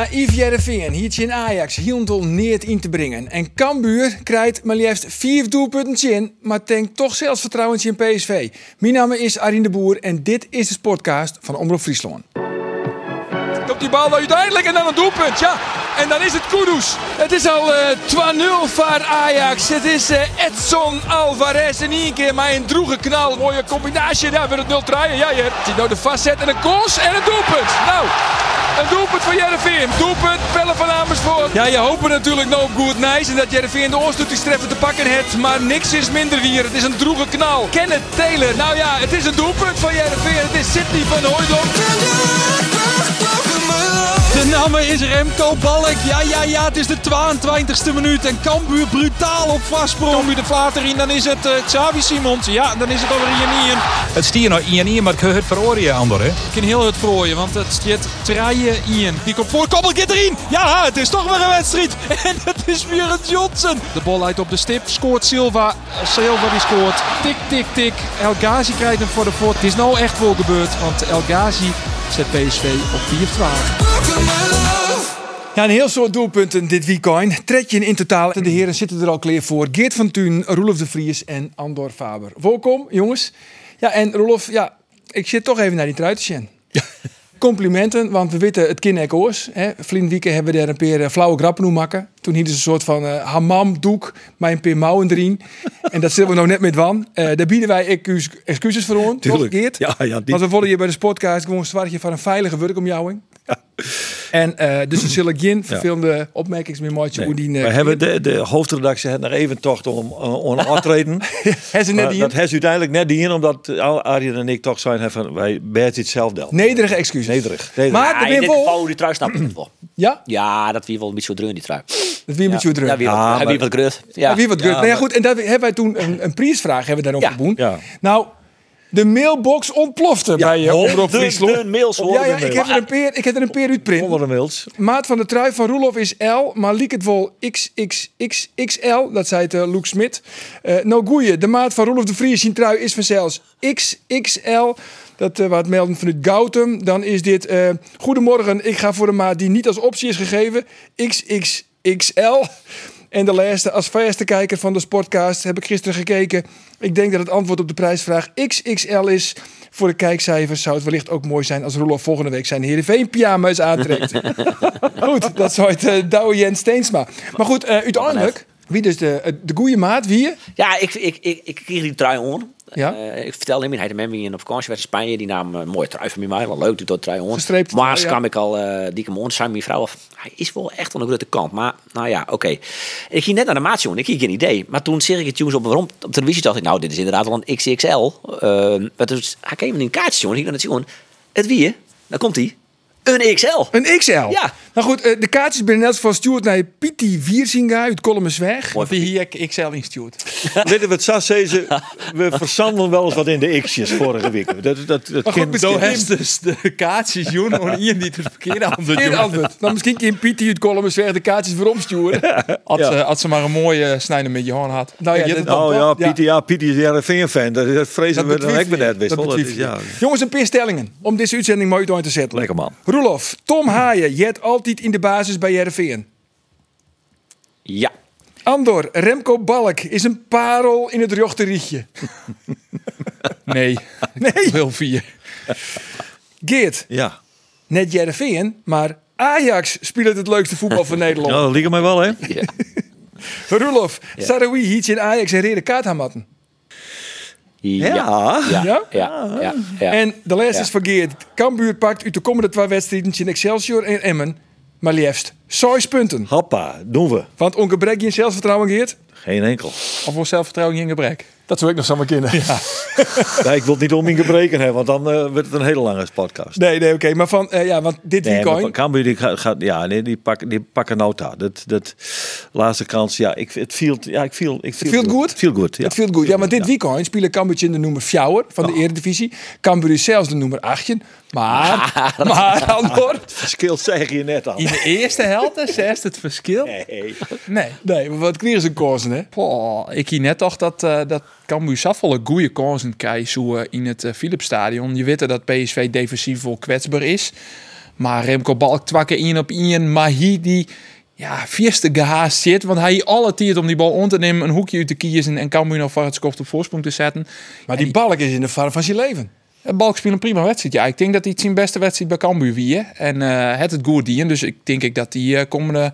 Naïef Jereveen hield in Ajax hielendal neert in te brengen. En Cambuur krijgt maar liefst vier doelpunten in, maar denkt toch zelfvertrouwen in PSV. Mijn naam is Arine de Boer en dit is de podcast van Omroep Friesland. Komt die bal uiteindelijk en dan een doelpunt, ja. En dan is het Kudus. Het is al eh 2-0 voor Ajax. Het is eh, Edson Alvarez in één keer maar een droege knal. Mooie combinatie daar voor het 0 draaien. Ja, je hebt nou de vastzet en een koos en een doelpunt. Nou, een doelpunt voor Jereveen. Doelpunt, Pelle van Amersfoort. Ja, je hoopt natuurlijk nou op goed nice. En dat Jereveen de oorstoetingstreffer te pakken heeft. Maar niks is minder hier. Het is een droege knal. Kenneth Taylor. Nou ja, het is een doelpunt van Jereveen. Het is Sidney van Hooydonk. De naam is Remco Balk. Ja, ja, ja, het is de 22e minuut. En Cambuur brutaal op vastsprong. Cambuur de Vlater in, dan is het uh, Xavi Simons. Ja, dan is het alweer Janien. Het stier nog Ian Ian, maar ik heb het veroorie Andor, hè? Ik kan heel het vrooien, want het stiert traaien Ian. Die komt voor, koppel get erin. Ja, het is toch weer een wedstrijd. En het is weer het Johnson. De bal leidt op de stip, scoort Silva. Silva die scoort. Tik, tik, tik. El Ghazi krijgt hem voor de voort. Het is nou echt wel gebeurd, want El Ghazi zet PSV op 4-12. Ja, een heel soort doelpunten dit weekend. Tredje in totaal. De heren zitten er al klaar voor. Geert van Tuin, Roelof de Vries en Andor Faber. Welkom, jongens. Ja, en Roelof, ja, ik zit toch even naar die trui te zien. Complimenten, want we weten het kind oors. Vlien hebben we daar een paar eh, flauwe grappen hoe maken. Toen hielden ze een soort van uh, hamam-doek met een paar mouwen erin. en dat zitten we nog net met wan. Uh, daar bieden wij excuses voor ons, toch Geert? Ja, ja, die... Want we willen je bij de sportcast gewoon zwaartje van een veilige werkomjouwing. En uh, dus er zullen geen vervelende opmerkingen meer maken. Nee. Die, uh, we hebben de, de hoofdredactie het nog even tocht om uh, om aftreden. Net dat heeft uiteindelijk net die in, omdat Arjen en ik toch zijn van wij bert het zelf del. Nederige excuses. Nederig. nederig. Maar Ja, er in dit wel. geval die trui snap ik het wel. Ja, Ja, dat wie wel een beetje zo dreun die trui. dat wie een beetje druk. Ja, wie wat, Ja, wat grut. Ja, Ja. wie wat druk. Ja, nou ja, maar- goed. En daar hebben wij toen een, een prijsvraag hebben we daarover Ja. geboen. Ja. Nou, de mailbox ontplofte bij Omroep honderden Friesland. mails, Ja, ik heb er een peer, ik heb er een peer uitprint. Onder de mails. Maat van de trui van Roelof is L, maar liek het wel XXXXL. Dat zei het uh, Luke Smit. Eh, nou goeie, de maat van Roelof de Vries zijn trui is vanzelfs XXL. Dat uh, wat melden vanuit Gautum. Dan is dit, eh, goedemorgen, ik ga voor de maat die niet als optie is gegeven. XXXL. En de laatste, als verste kijker van de Sportcast heb ik gisteren gekeken. Ik denk dat het antwoord op de prijsvraag XXL is. Voor de kijkcijfers zou het wellicht ook mooi zijn als Roelof volgende week zijn Heerenveen pyjama's aantrekt. goed, dat zou het uh, Douwe Jens Steensma. Maar goed, uh, uiteindelijk, wie dus de, de goede maat, wie je? Ja, ik, ik, ik, ik kreeg die trui on. Ja. Uh, ik vertelde hem, hij had me in op vakantie werd in Spanje. Die nam een mooie trui van mij, wel leuk, die dat trui on. Gestreept Maar trui, ja. kwam ik al, uh, die kwam on, zei mijn vrouw, af, hij is wel echt aan de grote kant. Maar, nou ja, oké. Okay. Ik ging net naar de maat, jongen, ik had geen idee. Maar toen zeg ik het jongens op, waarom, op televisie, dacht ik, nou, dit is inderdaad wel een XXL. Uh, maar dus, hij kreeg me een kaartje, jongen. Ik dacht, jongen, het wie, hè? Daar komt hij. Een XL. Een XL? Ja. Nou goed, uh, de kaartjes binnen net van Stuart naar Pietie Viersinga uit Kolmensweg. Want die hier XL instuurt. Weten we het zo zeggen, we verzanden wel eens wat in de x'jes vorige week. Dat, dat, dat Maar goed, kind- misschien- Zo heeft dus de kaartjes, Joen, om hier niet het verkeerde antwoord. Geen antwoord. Nou, misschien kan Pietie uit Kolmensweg de kaartjes voor omsturen. Had, Ja. ze, had ze maar een mooie snijder met je hand had. Nou ja, het Oh Ja. ja, Pieter, ja, Pieter is een fan. Dat, dat vrezen Dat we dan ik ben net wist. Dat is, ja. Jongens, een paar stellingen om deze uitzending mooi uit te zetten. lekker man. Roelof, Tom Haaien, je hebt altijd in de basis bij Jereveen. Ja. Andor, Remco Balk is een parel in het rechterrietje. Nee, Nee, heel vier. Geert, Ja. net Jereveen, maar Ajax speelt het leukste voetbal van Nederland. Ja, dat liegt mij wel, hè? Roelof, Sarawi hiet je in Ajax een rede kaart aan matten. Ja. Ja. Ja. Ja? Ja. Ja. ja. ja. En de laatste Ja. is van Geert. Cambuur pakt uit de komende twee wedstrijden in Excelsior en Emmen maar liefst 6 punten. Hoppa, doen we. Want ongebrek je in zelfvertrouwen, Geert? Geen enkel. Of voor zelfvertrouwen in gebrek. Dat zou ik nog zomaar kennen. Ja, ik wil het niet om in gebreken hebben, want dan eh, wordt het een hele lange podcast. Nee, nee, oké. Maar van, eh, ja, want dit Nee, weekend... Cambuur die gaat, gaat- ja, nee, die pakken, die pakken nota. Dat, dat laatste kans, ja, ik, het viel, ja, ik viel, ik viel, viel goed? Viel goed, ja. Het viel goed. Ja, maar dit weekend spelen Cambuurtje in de nummer 4 van de Eredivisie. Cambuur is zelfs de nummer 18. Maar, maar, Andor, Verschil zeg je net al. In de eerste helft is zes het verschil. Nee. Nee. nee, maar wat kregen ze kozen, hè? Poh, ik hier net toch dat, eh dat Cambuur zoveel goede kansen krijgt zo, eh, in het uh, Philipsstadion. Je weet dat PSV defensief wel kwetsbaar is. Maar Remco Balk twakken in op in. Maar hier die ja, vierste gehaast zit. Want hij alle tijd om die bal om te nemen, een hoekje uit te kiezen en Cambuur nog voor het op voorsprong te zetten. Maar die balk is in de var van zijn leven. En Balk speelt een prima wedstrijd. Ja, ik denk dat hij het zijn beste wedstrijd bij Cambuur wie. En eh, het het goed dien. Dus ik denk ik dat die eh, komende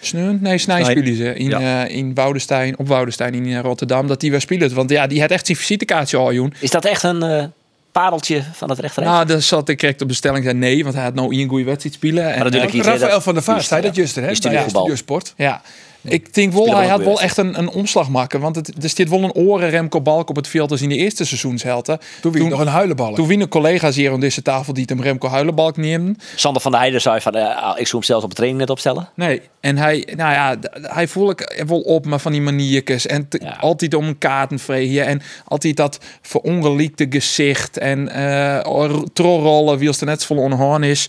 sneun, nee, snij Snij. spelen ze in, Ja. eh, in Woudestein, op Woudestein in Rotterdam, dat die weer spelen. Want ja, die had echt zijn visitekaartje al, joen. Is dat echt een eh, pareltje van het rechterrecht? Nou, dan zat ik direct op de stelling zei nee, want hij had nou een goede wedstrijd spelen. En, niet, hè, Rafael van der Vaart, zei dat juist, hè? Die Bij. Studiosport. Ja. Ik denk wel, hij had wel echt een, een omslag maken. Want het, er zit wel een oren Remco Balk op het veld als in de eerste seizoenshelte. Toen wie nog een huilenbalk. Toen winnen collega's hier aan deze tafel die het hem Remco Huilenbalk nemen. Sander van der Heijden zei van, eh, ik zou hem zelfs op de training net opstellen. Nee, en hij, nou ja, hij voel ik wel op, maar van die maniertjes. En te- Ja. altijd om een kaarten vregen. En altijd dat verongelijkte gezicht. En eh trolrollen, wie als er net vol onhoorn is.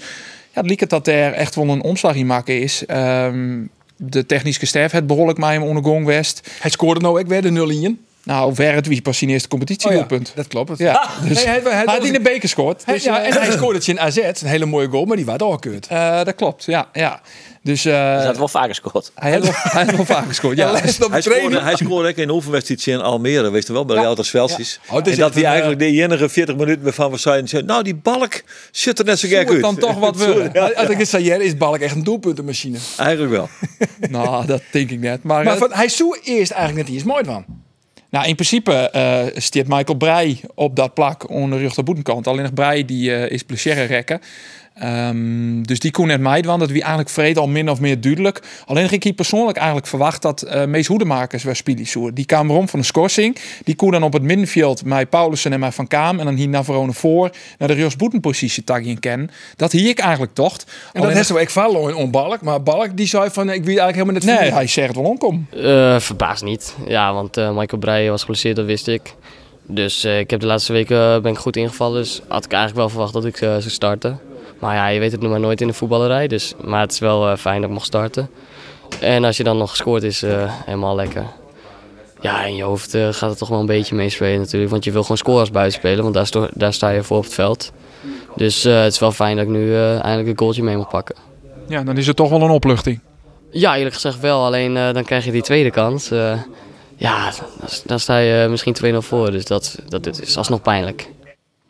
Ja, het liep het dat er echt wel een omslag in maken is. Ehm, de technische staf het behoorlijk mij hem ondergong west. Hij scoorde nou ook weer de 0 in. Nou, ver het wie pas zijn eerste competitiedoelpunt. Oh dat klopt. ja. dus Nee, hij- hij- hij had in de beker gescoord. Hij- Dus, ja, eh, en hij scoorde het in AZ. Een hele mooie goal, maar die was doorgekeurd. eh, dat klopt, ja. ja. Dus eh, Dat had wel vaker gescoord. hij heeft wel, hij wel vaak gescoord. Ja. Ja, Hij scoorde, hij scoorde ook in een oefenwedstrijd in Almere, weet je wel, bij de Auto Celsius. Oh, is en dat hij eigenlijk de enige 40 minuten waarvan we zeiden, nou die balk zit er net zo gek Moet uit. dan toch wat ja, Als ik het zei, is Balk echt een doelpuntenmachine. eigenlijk wel. Nou, dat denk ik net. Maar, Maar van, hij zou eerst eigenlijk net iets mooi van. Nou, in principe stiert Michael Breij op dat plak onder de boetenkant. Alleen nog Breij die eh, is plezier rekken. Ehm, dus die kon net mij want dat wie eigenlijk vreed al min of meer duidelijk. Alleen ging ik hier persoonlijk eigenlijk verwacht dat eh Mees Hoedemakers weer spelen. Die kwamen rond van een schorsing. Die kon dan op het middenveld met Paulussen en mij Van Kaam. En dan hier Navarone voor naar de Rus boetenpositie taggen kennen. Dat hier ik eigenlijk tocht. En dat heeft zo ik vallen om Balk. Maar Balk die zei van, ik weet eigenlijk helemaal net Nee, hij zegt wel omkom. Eh verbaasd niet. Ja, want eh, Michael Breij was geblesseerd, dat wist ik. Dus eh, ik heb de laatste weken ben ik goed ingevallen. Dus had ik eigenlijk wel verwacht dat ik zou starten. Maar ja, je weet het nog maar nooit in de voetballerij. Dus, maar het is wel eh, fijn dat ik mocht starten. En als je dan nog gescoord is, eh, helemaal lekker. Ja, in je hoofd eh, gaat het toch wel een beetje meespelen natuurlijk. Want je wil gewoon scoren als buitenspelen, want daar, sto- daar sta je voor op het veld. Dus het is wel fijn dat ik nu eindelijk een goaltje mee mag pakken. Ja, dan is het toch wel een opluchting. Ja, eerlijk gezegd wel. Alleen dan krijg je die tweede kans. Ja, dan, dan sta je misschien 2-0 voor. Dus dat, dat is alsnog pijnlijk.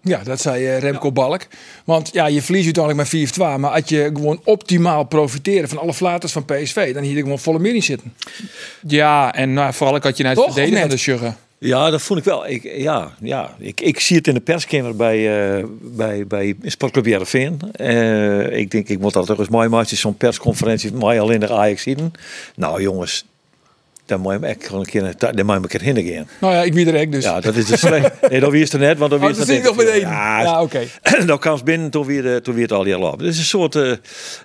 Ja, dat zei eh, Remco Balk. Want ja, je verliest uiteindelijk met 4-2. Maar als je gewoon optimaal profiteren van alle flaters van PSV, dan hier je gewoon volle meer in zitten. Ja, en nou, vooral ook had je naar het verdedigen net? de. Ja, dat vond ik wel. Ik, ja, ja. Ik, ik zie het in de perskamer bij, eh bij, bij Sportclub Jereveen. Eh ik denk, ik moet dat toch eens mooi maken. Zo'n persconferentie met mij alleen de Ajax zien. Nou jongens, daar moet je hem echt gewoon een keer, daar moet je een keer heen gaan. Nou ja, ik wie er ook dus. Ja, dat is de slecht. Nee, dat wist er net, want dat oh, wist dat het zie ik nog meteen. Ja, Ja, oké. dan kwam ze binnen, toen weer, eh, toen weer het al heel op. Dat is een soort, eh,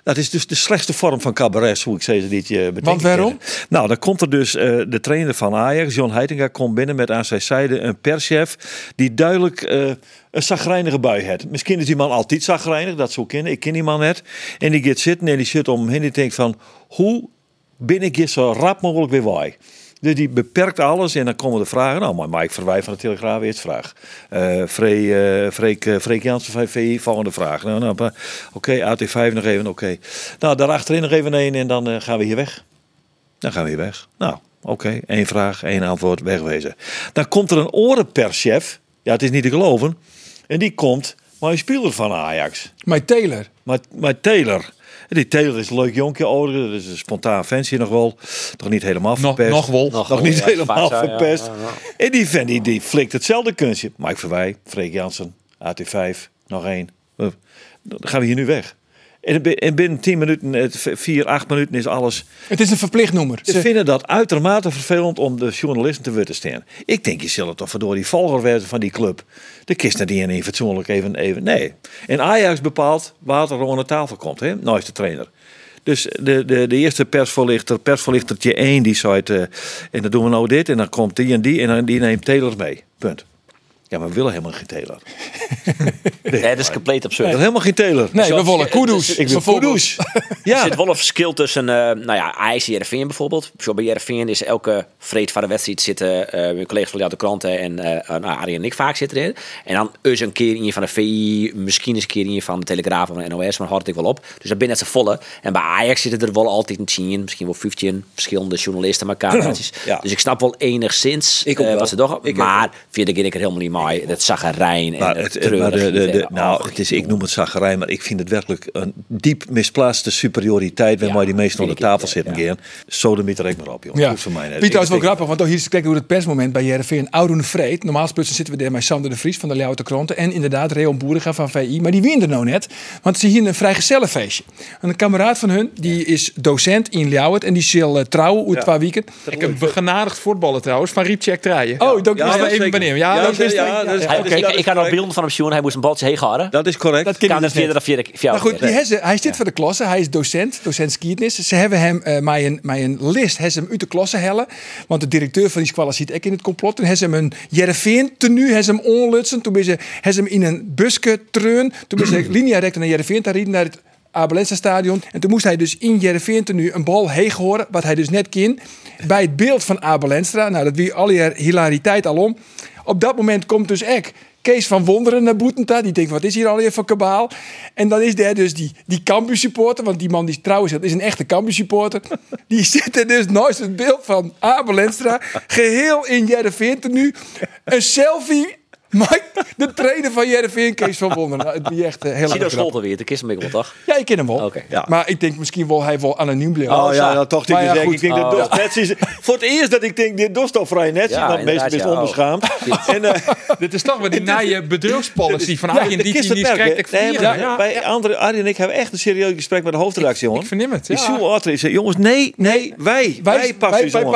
dat is dus de slechtste vorm van cabaret, hoe ik ze dit je bedenken Want waarom? kan. Nou, dan komt er dus eh, de trainer van Ajax, John Heitinga, komt binnen met aan zijn zijde een perschef die duidelijk een zagrijnige bui heeft. Misschien is die man altijd zagrijnig, dat zou kennen. Ik ken die man net. En die gaat zitten en die zit om hem en die denkt van, hoe ben ik zo rap mogelijk weer wij? Dus die beperkt alles en dan komen de vragen. Nou, maar Mike Verwij van de Telegraaf, eerst vraag. Eh Free, eh, Freek, Freek Jansen van VI, volgende vraag. Nou, nou, oké, AT5 nog even, oké. Nou, daarachterin nog even één en dan eh, gaan we hier weg. Dan gaan we hier weg. Nou, oké, één vraag, één antwoord, wegwezen. Dan komt er een orenperschef. Ja, het is niet te geloven. En die komt, maar een speler van Ajax. Maar Taylor. Maar, maar Taylor. Die Taylor is een leuk jonkje ouder. Dat is een spontaan fancy nog wel. Toch niet helemaal verpest. nog wel. Nog niet ja, helemaal vaak zo, ja, verpest. ja, En die vent die, die flikt hetzelfde kunstje. Mike Verwij, Freek Jansen, AT5, nog één. Dan gaan we hier nu weg. En bi- en binnen 10 minuten, het v- 4, 8 minuten is alles. Het is een verplicht nummer. Ze vinden dat uitermate vervelend om de journalisten te willen staan. Ik denk, je zult toch door die volger werden van die club. De kist naar die en even fatsoenlijk even, even. Nee. En Ajax bepaalt waar er aan tafel komt, hè? Nou is de trainer. Dus de, de, de eerste persvoorlichter, persvoorlichtertje 1, die zei het, eh, en dan doen we nou dit, en dan komt die en die, en dan die neemt Taylor mee. Punt. Ja, maar we willen helemaal geen Taylor. Nee, dat is compleet We absurd. willen helemaal geen Taylor. nee, we willen Kudus. Ik wil. Kudus. Er Ja, zit wel een verschil tussen, eh nou ja, Ajax en Jereveen bijvoorbeeld. Zo bij Jereveen is elke vreed van de wedstrijd zitten eh mijn collega's van de kranten en eh nou, Arie en ik vaak zitten erin. En dan eens een keer in van de VI, misschien eens een keer in van de Telegraaf of de NOS, maar houdt ik wel op. Dus dat ben net z'n volle. En bij Ajax zitten er wel altijd een 10, misschien wel 15 verschillende journalisten. Ja. Dus ik snap wel enigszins Ik eh, wat ze toch. Maar vind ik er helemaal niet mooi. Dat zagarijn en Maar, het, het, het- maar de, de, de- nou, het is, ik noem het zagerij, maar ik vind het werkelijk een diep misplaatste superioriteit waarmee Ja, die meesten onder vind ik, tafel ja, zitten ja. gaan. Zo de er ik maar op, jongen. Ja. Voor mij. Piet, dat is wel grappig, want hier is kijken hoe het persmoment bij Jereveen. Oude Vreed. Normaal gesproken zitten we daar met Sander de Vries van de Leeuwarden Kranten. En inderdaad Reon Boeriga van VI. Maar die wien er nou net. Want ze hier een vrijgezellenfeestje. En een kameraad van hun, die is docent in Leeuwarden. En die zal eh, trouwen uit twee weken. Ik heb begenadigd voetballen trouwens, van Riepcheck draaien. Oh, dank Ja, je Ja, wel. even benieuwd. Ja, Ja, dat is ja, is- Hij- dat is- ik, is ik ga nog beelden van hem zien. Hij moest een baltje heen houden. Dat is correct. Dat Kan ik dus vierde of vierde Maar goed, die hij zit voor de klasse. Hij is docent, docent skietnis. Ze hebben hem eh met, een, met een list ze hem uit de klasse hellen. Want de directeur van die squalla zit ook in het complot. Toen hebben ze hem een Jereveen tenue, ze hem onlutsen. Toen hebben ze hem in een buske treun. Toen hebben ze linea recta naar Jereveen te rijden, naar het Abelense stadion. En toen moest hij dus in Jereveen tenue een bal heen horen, wat hij dus net kin. Bij het beeld van Abelenstra. Nou, dat wie al die hilariteit alom. Op dat moment komt dus ek Kees van Wonderen naar Boetenta. Die denkt, wat is hier alweer voor kabaal? En dan is daar dus die, die Cambuur supporter. Want die man die trouwens dat is een echte Cambuur supporter. Die zit er dus naast het beeld van Abel Enstra. Geheel in Jereveen nu. Een selfie met de trainer van Jereveen, Kees van Wonderen. Nou, het is echt uh, heel Zie dat. Scholten weer. De kist hem wel, toch? Ja, ik ken hem wel. Oké. Ja. Maar ik denk misschien wel hij wel anoniem blijven. Oh ja, dat toch. Maar ja, ik goed. ik denk dat Oh. dorst net is. Voor het eerst dat ik denk, dit dorst toch vrij net. Ja, want meestal is onbeschaamd. En, eh, Dit is toch weer die naaie bedrijfspolicy van ja, Arjen de die kist die krijgt maar Ja, Bij André, Arjen en ik hebben echt een serieus gesprek met de hoofdredactie, jongen. Ik verneem het, Die ja. Sjoe Otter zei, jongens, nee, nee, wij, wij, passen wij, wij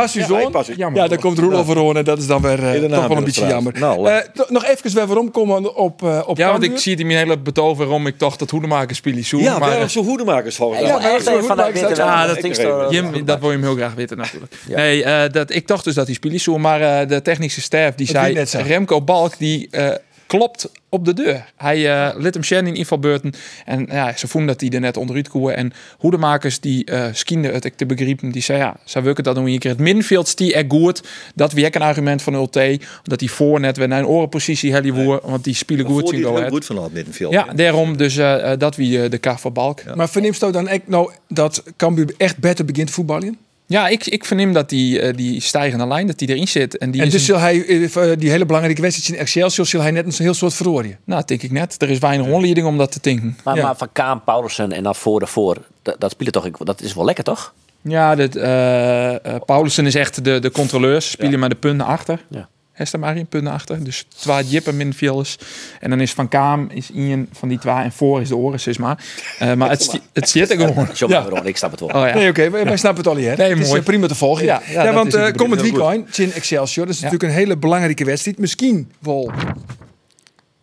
passen. Jammer. Ja, dan komt Roelof Verhoorn en dat is dan weer eh, toch wel een beetje jammer. Nou, Eh, nog even weer waarom komen op, eh op Ja, want ik zie het in mijn hele betoog waarom ik toch dat hoedemakers spelen zoen. Ja, maar, zo hoedemakers volgens Ja, mij? dat vanuit Ja, ik zo. Jim, wil je hem heel graag weten natuurlijk. Nee, eh, dat, ik dacht dus dat hij spelen maar eh, de technische staf die Dat zei. Remco Balk die eh, klopt op de deur. Hij eh liet hem Shen in invalbeurten en ja, ze vonden dat hij er net onderuit koer. En hoedemakers die eh skiende het ik te begrijpen, die zei ja, zou we dat doen een keer het middenveld die er goed. Dat wie ook een argument van Ulte, dat hij voor net weer naar een orenpositie helly woer, want die spelen goed Voor die go goed van het middenveld. Ja, daarom dus eh, dat wie de kar van Balk. Maar verneemst u dan echt nou dat Cambuur echt beter begint te voetballen? Ja, ik, ik verneem dat die, eh, die stijgende lijn dat die erin zit. En die En is dus een- zal hij eh, die hele belangrijke wedstrijd in Excelsior zal hij net een heel soort verrooien. nou, denk ik net. Er is weinig onleiding om dat te denken. Maar, Ja. maar van Kaan, Paulussen en dan voor de voor. Dat, dat spelen toch, ik- dat is wel lekker, toch? Ja, dat, eh, eh, Paulussen is echt de, de controleur. Ze spelen maar de punten achter. Ja. Hester maar in punten achter. Dus twee jippen middenvelders. En dan is Van Kaam is Ian van die twee. En voor is de Oris is maar. Eh, maar het, het zit er gewoon. Ja. ik snap het wel. Oh ja. Nee, oké, wij, wij snappen het al hier. Nee, het is mooi. eh, prima te volgen. Ja, Ja, ja, want is het eh, komend weekend in Excelsior, dat is Ja. natuurlijk een hele belangrijke wedstrijd. Misschien wel,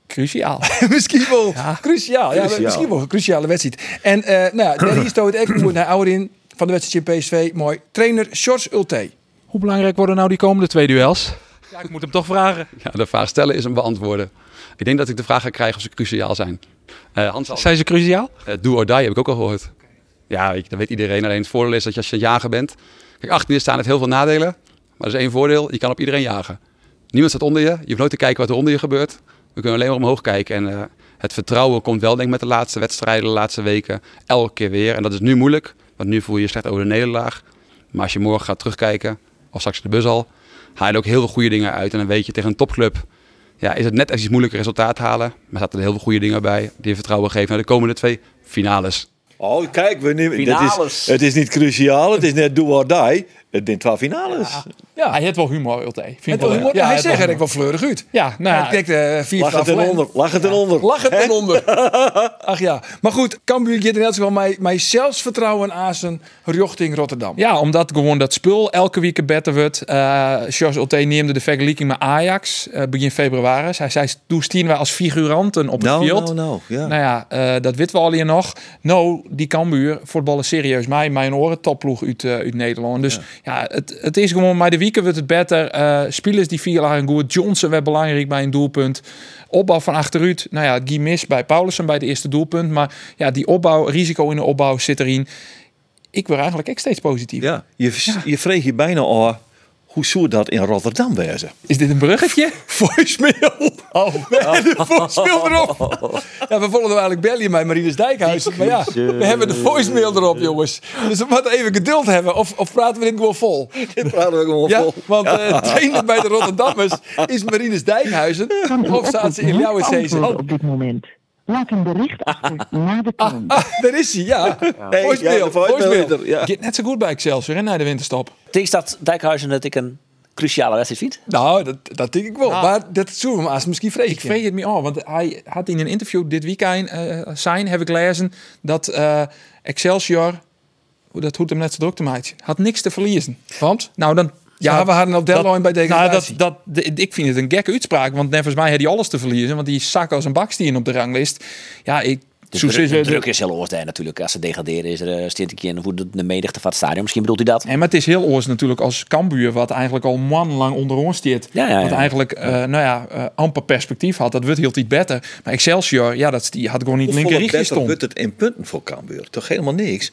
Cruciaal. misschien wel cruciaal. Ja, Cruciaal. misschien wel een cruciale wedstrijd. En eh nou, ja, daar is het echt goed naar Ouderin van de wedstrijd in PSV. Mooi. Trainer Sjors Ulte. Hoe belangrijk worden nou die komende twee duels? Ja, ik moet hem toch vragen. Ja, de vraag stellen is hem beantwoorden. Ik denk dat ik de vraag ga krijgen of ze cruciaal zijn. Eh Hans, Zijn ze cruciaal? eh, do or die heb ik ook al gehoord. Ja, weet je, dat weet iedereen. Alleen het voordeel is dat je als je een jager bent... Kijk, achter je staan heeft heel veel nadelen. Maar er is één voordeel. Je kan op iedereen jagen. Niemand staat onder je. Je hoeft nooit te kijken wat er onder je gebeurt. We kunnen alleen maar omhoog kijken. En eh, het vertrouwen komt wel denk ik met de laatste wedstrijden, de laatste weken. Elke keer weer. En dat is nu moeilijk. Want nu voel je je slecht over de nederlaag. Maar als je morgen gaat terugkijken, of straks in de bus al... haal je er ook heel veel goede dingen uit. En dan weet je tegen een topclub ja, is het net iets moeilijker resultaat halen. Maar zaten er heel veel goede dingen bij die je vertrouwen geven naar de komende twee finales. Oh, kijk, we nemen, dat Finales. is, het is niet cruciaal, het is net do or die. Het zijn twaalf finales. Ja, Hij heeft wel humor, Ulte. Vind ik wel hij. Ja, zegt wel er ook wel fleurig uit. Ja, nou ja, Hij trekt eh, vier Lach het eronder. Lach het eronder. Lach het eronder. Ach ja. Maar goed, Cambuur gaat in elk geval mij, mij zelfvertrouwen aan zijn richting Rotterdam. Ja, omdat gewoon dat spul elke week beter wordt. Uh, George Ulte neemde de vergelijking met Ajax eh, begin februari. Hij zei, toen stien wij als figuranten op het Nou, veld. nou, nou. Ja. Nou ja, eh, dat weten we al hier nog. Nou, die Cambuur voetballen serieus mij, mijn oren, topploeg uit, eh, uit Nederland. Dus ja, het, het is gewoon, maar de weken wordt het beter. Eh spelers die vier lagen goed. Johnson werd belangrijk bij een doelpunt. Opbouw van achteruit. Nou ja, ging mis bij Paulussen bij het eerste doelpunt. Maar ja, die opbouw, risico in de opbouw zit erin. Ik word eigenlijk ook steeds positief. Ja, je, je vreeg je bijna al hoe zou dat in Rotterdam wezen? Is dit een bruggetje? Voicemail. Oh, de voicemail erop. Ja, we volgen eigenlijk Belly bij Marinus Dijkhuis. Maar ja, we hebben de voicemail erop, jongens. Dus we moeten even geduld hebben. Of, of praten we dit gewoon vol? Dit praten we gewoon Ja, vol. want eh trainer bij de Rotterdammers is Marinus Dijkhuizen. Of staat ze in jouw op dit moment. Laat een bericht achter na de toon. Ah, daar is hij, ja. Hey, ja, de voicemail voicemail. er, Ja. Net zo goed bij Excelsior hè, na de winterstop. Denk dat Dijkhuizen dat ik een cruciale wedstrijd vind? Nou, dat, dat denk ik wel. Nou. maar dat zullen we maar eens misschien vrezen. Ik vrees het me af, want hij had in een interview dit weekend eh zijn, heb ik gelezen, dat eh, Excelsior, hoe dat hoeft hem net zo druk te maken, had niks te verliezen. Want? Nou, dan... Ja, we hadden op deadline bij Nou, degradatie. dat, dat, de- ik vind het een gekke uitspraak, want volgens mij had hij alles te verliezen, want die zak als een baksteen op de ranglijst. Ja, ik... De, zo druk, de druk is heel oors natuurlijk. Als ze degraderen is er uh, stint een keer hoe de, de menigte van het stadion. Misschien bedoelt hij dat. En maar het is heel oors natuurlijk als Cambuur, wat eigenlijk al maandenlang onder ons zit. Ja, ja, ja. Wat eigenlijk, eh, nou ja, eh, amper perspectief had. Dat wordt heel iets beter. Maar Excelsior, ja, dat, die had gewoon niet linker richting stond. wordt het in punten voor Cambuur? Toch helemaal niks?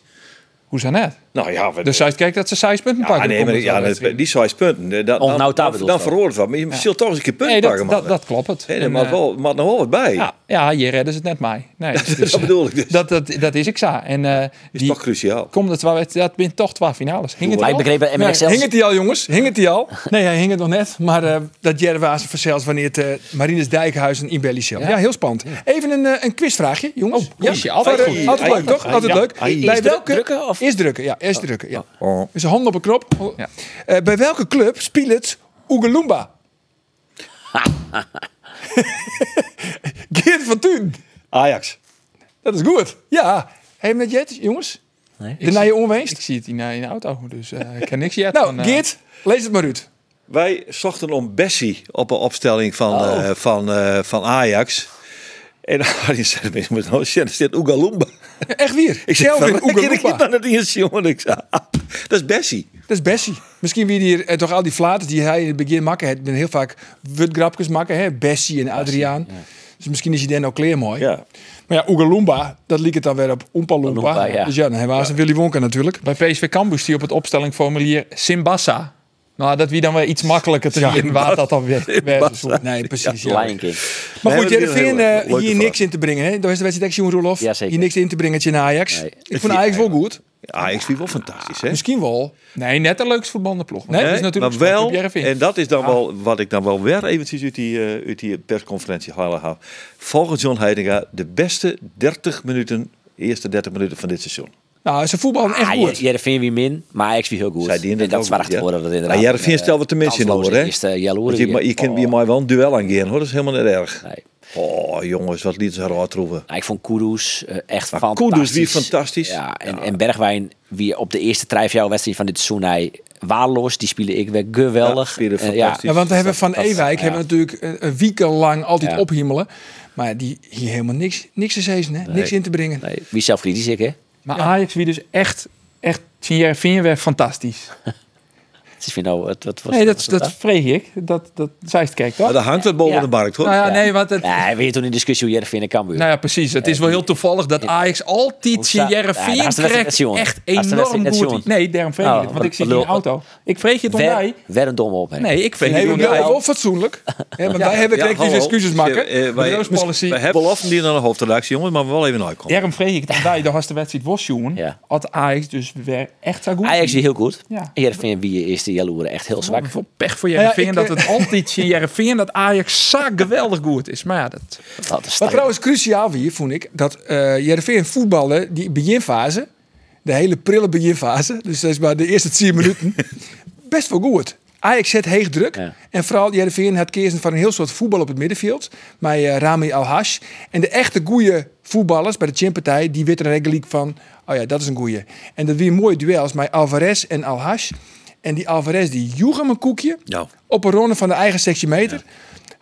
Hoe is dat net? Nou ja, we, Dus zij kijkt dat ze zes punten ja, pakken. nee, maar ja, dat- die zes punten. Dat, Oh, dan, nou, dan, dan het wat. Maar je zult toch eens een keer punten Nee, dat, pakken, man. dat, dat klopt het. Nee, En, mag eh, wel, mag nog wel wat bij. ja, ja, je redden ze het net mij. Nee, dus, dat bedoel ik dus. Dat, dat, dat is ik zo. En eh, is die toch cruciaal. komt het wel, dat bent toch twee finales. Hing het Maar er ik al? begreep Nee, MXL. hing het die al, jongens? Hing het die al? Nee, hij hing het nog net. Maar eh, dat Jerry Waas verzeld wanneer het eh, Marinus Dijkhuizen in Belly Ja. ja, heel spannend. Even een, een quizvraagje, jongens. Oh, quizje, altijd leuk, toch? Altijd ja, leuk. Bij welke... drukken, of? Eerst drukken, ja. Eerst drukken, ja. Oh. Dus een hand op een knop. Ja. Eh, bij welke club speelt het Oegelumba? Geert van Thun. Ajax. Dat is goed. Ja. Hé, met Jet, jongens? Nee. De naar je onweest? Ik zie het in, in de auto, dus eh, ik ken niks yet. Nou, van, eh, Geert, lees het maar uit. Wij zochten om Bessie op een opstelling van, Oh. eh, van, eh, van Ajax. En Arjen zei, "Wees met nou, er staat Oegalumba. Echt weer. Ik zeg, Kelvin van, ik het eerst, jongen. Ik zei, ah, dat is Bessie. Dat is Bessie. Misschien wie hier eh, toch al die flaters die hij in het begin makken. Het ben heel vaak wutgrapjes maken. Hè? Bessie en Adriaan. Dus misschien is hij dan ook kleer mooi. Ja. Maar ja, Oegalumba, dat liep het dan weer op Oompa Loompa. Ja. Dus ja, dan hebben we een Willy Wonka natuurlijk. Bij PSV Campus die op het opstellingformulier Simbassa. Nou, dat wie dan weer iets makkelijker te Ja, zien waar dat dan weer weer Nee, precies. Ja. Lion King. Maar goed, maar jij dat is een vindt hele eh, leuke hier niks in te brengen. Hè? Daar is de wedstrijd echt, Jeroen Roloff. Ja, zeker. Hier niks in te brengen in Ajax. Nee. Ik vond Ajax wel goed. Ajax vind ik wel fantastisch, hè? Misschien wel. Nee, net de leukste voetballende ploeg. Nee, dat is natuurlijk maar wel, Jereveen. en dat is dan wel wat ik dan wel weer eventjes uit die, eh, uit die persconferentie halen heb. Volgens John Heidinga de beste 30 minuten, eerste 30 minuten van dit seizoen. Nou, ze voetballen echt Ah, goed. Jereveen wie min, maar Ajax wie heel goed. Zij die en dat is waar geworden. Dat Maar inderdaad. Jereveen stelt wat tenminste in kansloze hoor, hè? Jaloer. Want je, maar je kunt je maar wel een duel aangaan, hoor. Dat is helemaal niet erg. Nee. Oh, jongens, wat liet ze raar troeven. Nou, ik vond Kudus eh, echt Maar fantastisch. Kudus wie fantastisch. Ja, en, en Bergwijn, wie op de eerste wedstrijd van dit seizoen hij waardeloos. Die spelen ik weer geweldig. Ja, spelen fantastisch. Ja, want we hebben van Ewijk ja. hebben we natuurlijk een, een wekenlang altijd Ja. ophimmelen. Maar die hier helemaal niks, niks te zeggen, hè? niks in te brengen. Nee, wie is zelfkritisch ik, hè? Maar Ajax wie dus echt, echt Jereveen weer fantastisch. Is weer nou, het, wat, wat, Nee, dat, was dat vreeg ik. Dat, dat het kijkt toch? Maar daar hangt het boven Ja. de markt, hoor. Nou ja, Ja. nee, want het, Nee, weet je toen in discussie hoe Jereveen en Cambuur. Nou ja, precies. Het is wel heel toevallig dat Ajax altijd Ja, is wedstrijd krijgt. Echt is enorm goed. Nee, daarom vreeg ik Oh, het. Want ik zit wat in de auto. Ik vreeg je het om wer een domme opmerking. Nee, ik vreeg je we het om wel fatsoenlijk. Want wij hebben Ja, hallo. excuses maken. Eh, wij, De roospolicy. wij hebben beloften die naar de hoofdredactie, jongens, maar we wel even uitkomen. Daarom vreeg ik het om jij. De hast de wedstrijd was, jongen. Ja. Had Ajax dus weer echt zo goed. Ajax die heel goed. Ja. Wie is jaloeren echt heel zwak. Veel pech voor ja, Jereveen ik, dat eh, het altijd zijn Jereveen dat Ajax zo geweldig goed is. Maar ja, dat... Dat is Wat trouwens cruciaal weer, vond ik, dat eh Jereveen voetballen, die beginfase, de hele prille beginfase. Dus dat is maar de eerste 10 minuten. Best wel goed. Ajax zet heeg druk. Ja. En vooral Jereveen had kezen van een heel soort voetbal op het middenveld. Met eh, Rami Al-Hash. En de echte goede voetballers bij de Chimpartij, die weten regelijk van... Oh ja, dat is een goeie. En dat weer mooie duels met Alvarez en Al-Hash. En die Alvarez die joeg hem een koekje Ja. op een ronde van de eigen sectiemeter.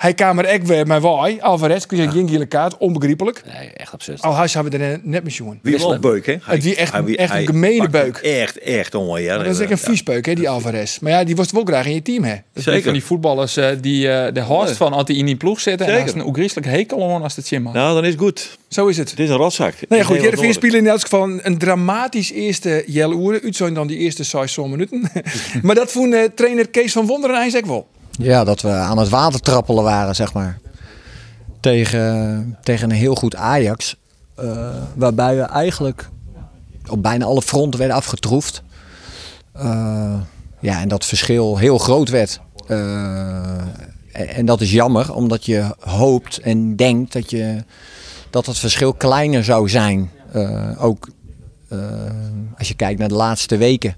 Hij kwam er echt weer met waai. Alvarez kreeg geen gele kaart, onbegrijpelijk. Nee, echt absurd. Al-Hash hebben we er net mee jongen. Wie wel een beuk, hè? Het wie echt- Hij- echt een hij gemene beuk. Echt, echt onweer. Ja, Dat is echt een viespeuk, hè, die Alvarez. Maar ja, die was wel graag in je team, hè? Dat is Zeker. van die voetballers eh, die eh, de horst van als die in die ploeg zitten. En Zeker. als een oegrieselijk hekel aan als het chimma. Nou, dan is het goed. Zo is het. Het is een rotzak. Nou ja, goed, nodig. spelen in elk geval een, dramatisch eerste jel uren. Uit zijn dan die eerste 6 minuten. maar dat vond eh, trainer Kees van Wonderen eigenlijk wel. Ja, dat we aan het water trappelen waren, zeg maar. Tegen, tegen een heel goed Ajax. eh, waarbij we eigenlijk op bijna alle fronten werden afgetroefd. Eh, ja, en dat verschil heel groot werd. Eh, en, dat is jammer, omdat je hoopt en denkt dat, je, dat het verschil kleiner zou zijn. Ook als je kijkt naar de laatste weken.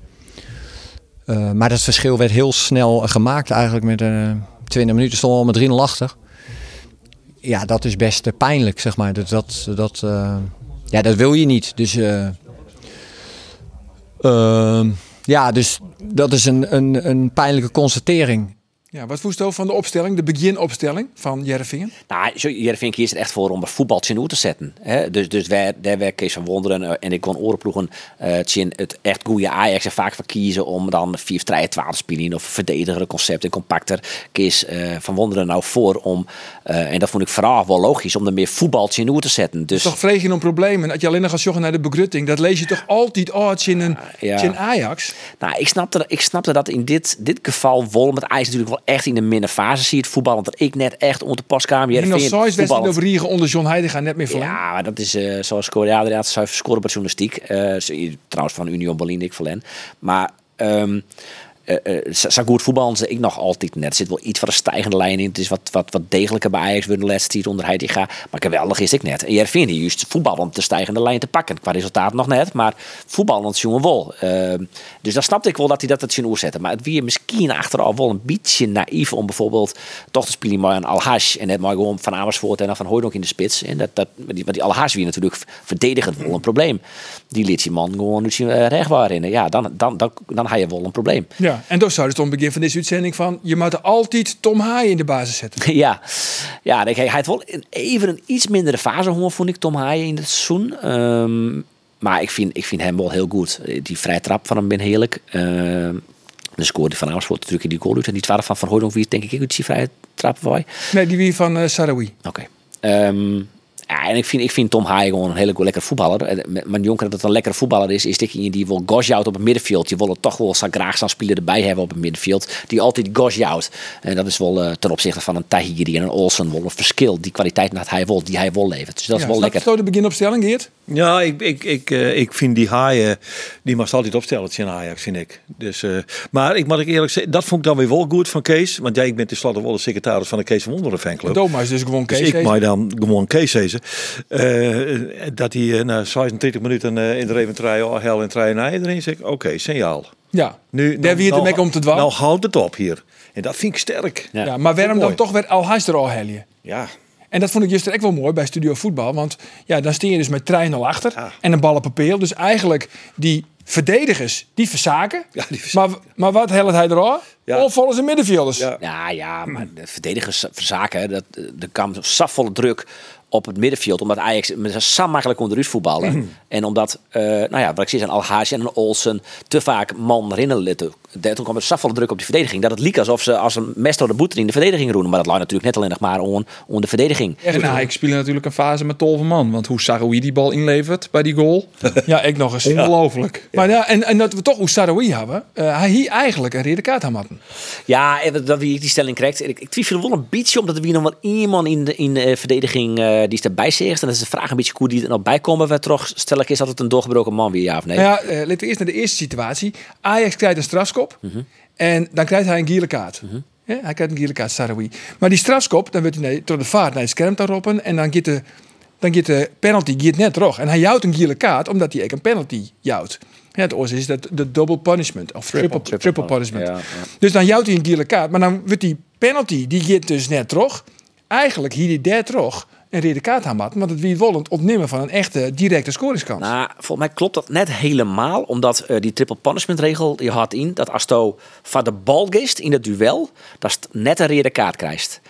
Eh, maar dat verschil werd heel snel gemaakt eigenlijk met eh 20 minuten stonden we al met 3-0 achter. Ja, dat is best eh, pijnlijk, zeg maar. Dat, dat, dat, ja, dat wil je niet. Dus, eh, ehm, ja, dus dat is een, een, een pijnlijke constatering. Ja, wat voest je van de opstelling, de beginopstelling van Jereveen? Nou, Jereveen kiest er echt voor om een voetbaltje in te zetten. Hè? Dus, dus wij, daar werd Kees van Wonderen eh, en ik kon orenploegen eh tjen het echt goede Ajax er vaak voor kiezen om dan 4 3 12 te spelen of verdediger concept en compacter. Kees eh, van Wonderen nou voor om, eh, en dat vond ik vooral wel logisch, om er meer voetbaltje in te zetten. Dus Toch vreeg je om problemen. Dat je alleen nog gaat joggen naar de begrutting. Dat lees je toch altijd uit in een, Ja. in Ajax. Nou, ik snapte, ik snapte dat in dit, dit geval wel met Ajax natuurlijk wel echt in de minnenfase zie het voetbal. Want ik net echt onder de paskamer. En nog Heerenveen zoiets wedstrijd over Riegen onder John Heidega net meer verlengen. Ja, maar dat is eh, zoals Korea inderdaad zuiver scoren bij journalistiek. Eh, trouwens van Union Berlin, ik verlen. Maar ehm eh, eh, zo goed voetballen ik nog altijd net. Er zit wel iets van een stijgende lijn in. Het is wat, wat, wat degelijker bij Ajax weer de laatste onder. Maar geweldig is ik net. En jij vindt juist voetballend de stijgende lijn te pakken. Qua resultaat nog net, maar voetballend jongen wel. Ehm, dus dan snapte ik wel dat hij dat het zien oerzetten. Maar het weer misschien achteraf wel een beetje naïef om bijvoorbeeld toch te spelen maar een Alhash en net maar gewoon van Amersfoort en dan van Hooydonk in de spits. En dat, dat, die, maar die Alhash weer natuurlijk verdedigend wel een probleem. Die liet die man gewoon dus, uh, recht waarin. Ja, dan, dan, dan, dan had je wel een probleem. Ja, en dus zou het om het begin van deze uitzending van... je moet altijd Tom Haaien in de basis zetten. Ja, ja hij, hij had wel een, even een iets mindere fase, hoor, vond ik Tom Haaien in het seizoen. Ehm, maar ik vind, ik vind hem wel heel goed. Die vrije trap van hem ben heerlijk. Ehm de scoorde van Amersfoort natuurlijk in die goal uit. En die twaalf van Van Hooydonk, wie denk ik uit die vrije trap was. Nee, die wie van uh, Sarawi. Oké. Ehm, ja, en ik vind, ik vind Tom Haaien gewoon een hele lekkere voetballer. En Mijn jonker dat het een lekkere voetballer is, is die die wil gosjouwt op het middenveld. Je wil het toch wel graag zo'n speler erbij hebben op het middenveld. Die altijd gosjouwt. En dat is wel uh, ten opzichte van een Tahiri en een Olsen wel een verschil. Die kwaliteit dat hij wil, die hij wil levert. Dus dat ja, is wel lekker. Zo de beginopstelling, Geert? Ja, ik, ik, ik, uh, ik vind die haaien, die mag altijd opstellen in Ajax, vind ik. Dus, uh, maar ik moet ik eerlijk zeggen, dat vond ik dan weer wel goed van Kees. Want jij, ik ben tenslotte wel de secretaris van de Kees van Wonderen fanclub. Doma is dus gewoon Kees. Dus ik mag dan gewoon Kees zeggen. Uh, dat hij na 26 minuten in de Reventrij al hel en trein erin zegt, oké, okay, signaal. Ja, nu, daar wie het ermee om te dwalen. Nou houdt het op hier. En dat vind ik sterk. Ja, ja maar waarom dan toch weer al er al helje? Ja, en dat vond ik juist ook wel mooi bij Studio Voetbal. Want ja, dan steen je dus met trein al achter ja. en een bal op papier. Dus eigenlijk die verdedigers, die verzaken. Ja, die verzaken. Maar, maar wat helpt hij er al? Ja. Of volgens de middenvelders. Ja, ja, ja maar de verdedigers verzaken. Dat, er kwam safvolle druk op het middenveld. Omdat Ajax met zo makkelijk onder u voetballen. Mm. En omdat, uh, nou ja, wat ik zie, een Alhaji en Olsen te vaak man rinnen litten. Toen kwam er zoveel druk op die verdediging. Dat het liep alsof ze als een mes door de boete in de verdediging roepen. Maar dat lag natuurlijk net alleen nog maar om, om de verdediging. En nou, ik speel natuurlijk een fase met tolve man. Want hoe Saroui die bal inlevert bij die goal. ja, ik nog eens. Ongelooflijk. Ja. Maar ja, en, en dat we toch hoe Saroui hebben. Uh, hij hier eigenlijk een rode kaart hadden. Ja, dat wie die stelling krijgt. Ik, ik twijfel wel een beetje omdat er weer nog wel iemand in de, in de verdediging uh, die is erbij zegt. En dat is de vraag een beetje hoe die er nog bij komen. We toch stel ik is dat het een doorgebroken man weer ja of nee? Nou ja, uh, laten we eerst naar de eerste situatie. Ajax krijgt een strafskop. Mm -hmm. En dan krijgt hij een gele kaart. Mm -hmm. ja, hij krijgt een gele kaart, Sarawi. Maar die strafskop, dan wordt hij nee, door de vaart naar het scherm te roepen. En dan gaat de, dan gaat de penalty gaat net terug. En hij jouwt een gele kaart omdat hij ook een penalty jouwt. Ja, het oors is dat de double punishment of triple, triple, punishment. Ja, ja. Dus dan jouwt hij een gele kaart, maar dan wordt die penalty die gaat dus net terug. Eigenlijk hier die daar terug een rode kaart aan want het wie wollend ontnemen van een echte directe scoringskans. Nou, volgens mij klopt dat net helemaal, omdat eh, die triple punishment regel die had in dat als je van de bal geest in het duel, dat net een rode kaart krijgt.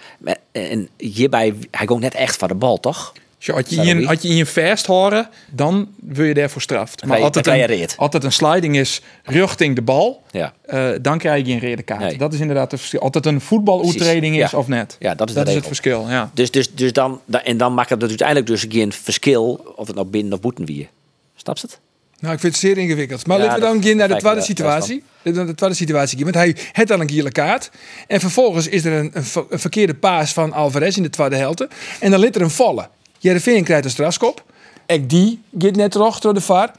En hierbij, hij ging net echt van de bal, toch? Zo, had je in, niet? had je in je vast horen, dan wil je daarvoor straft. Maar je- altijd een, je altijd een sliding is richting de bal, Ja. eh, dan krijg je een rode kaart. Nee. Dat is inderdaad het verschil. Altijd een voetbaloetreding is ja. of net. Ja, dat is dat is het verschil. Ja. Dus, dus, dus dan, da- en dan maakt het uiteindelijk dus geen verschil of het nou binnen of boeten wie. Snap je het? Nou, ik vind het zeer ingewikkeld. Maar Ja, laten we dan gaan naar de tweede situatie. De tweede situatie. Want hij heeft dan een gele kaart. En vervolgens is er een, een, ver- een verkeerde paas van Alvarez in de tweede helft. En dan ligt er een vallen. Jereveen krijgt een strafskop. Ek die gaat net terug door de VAR.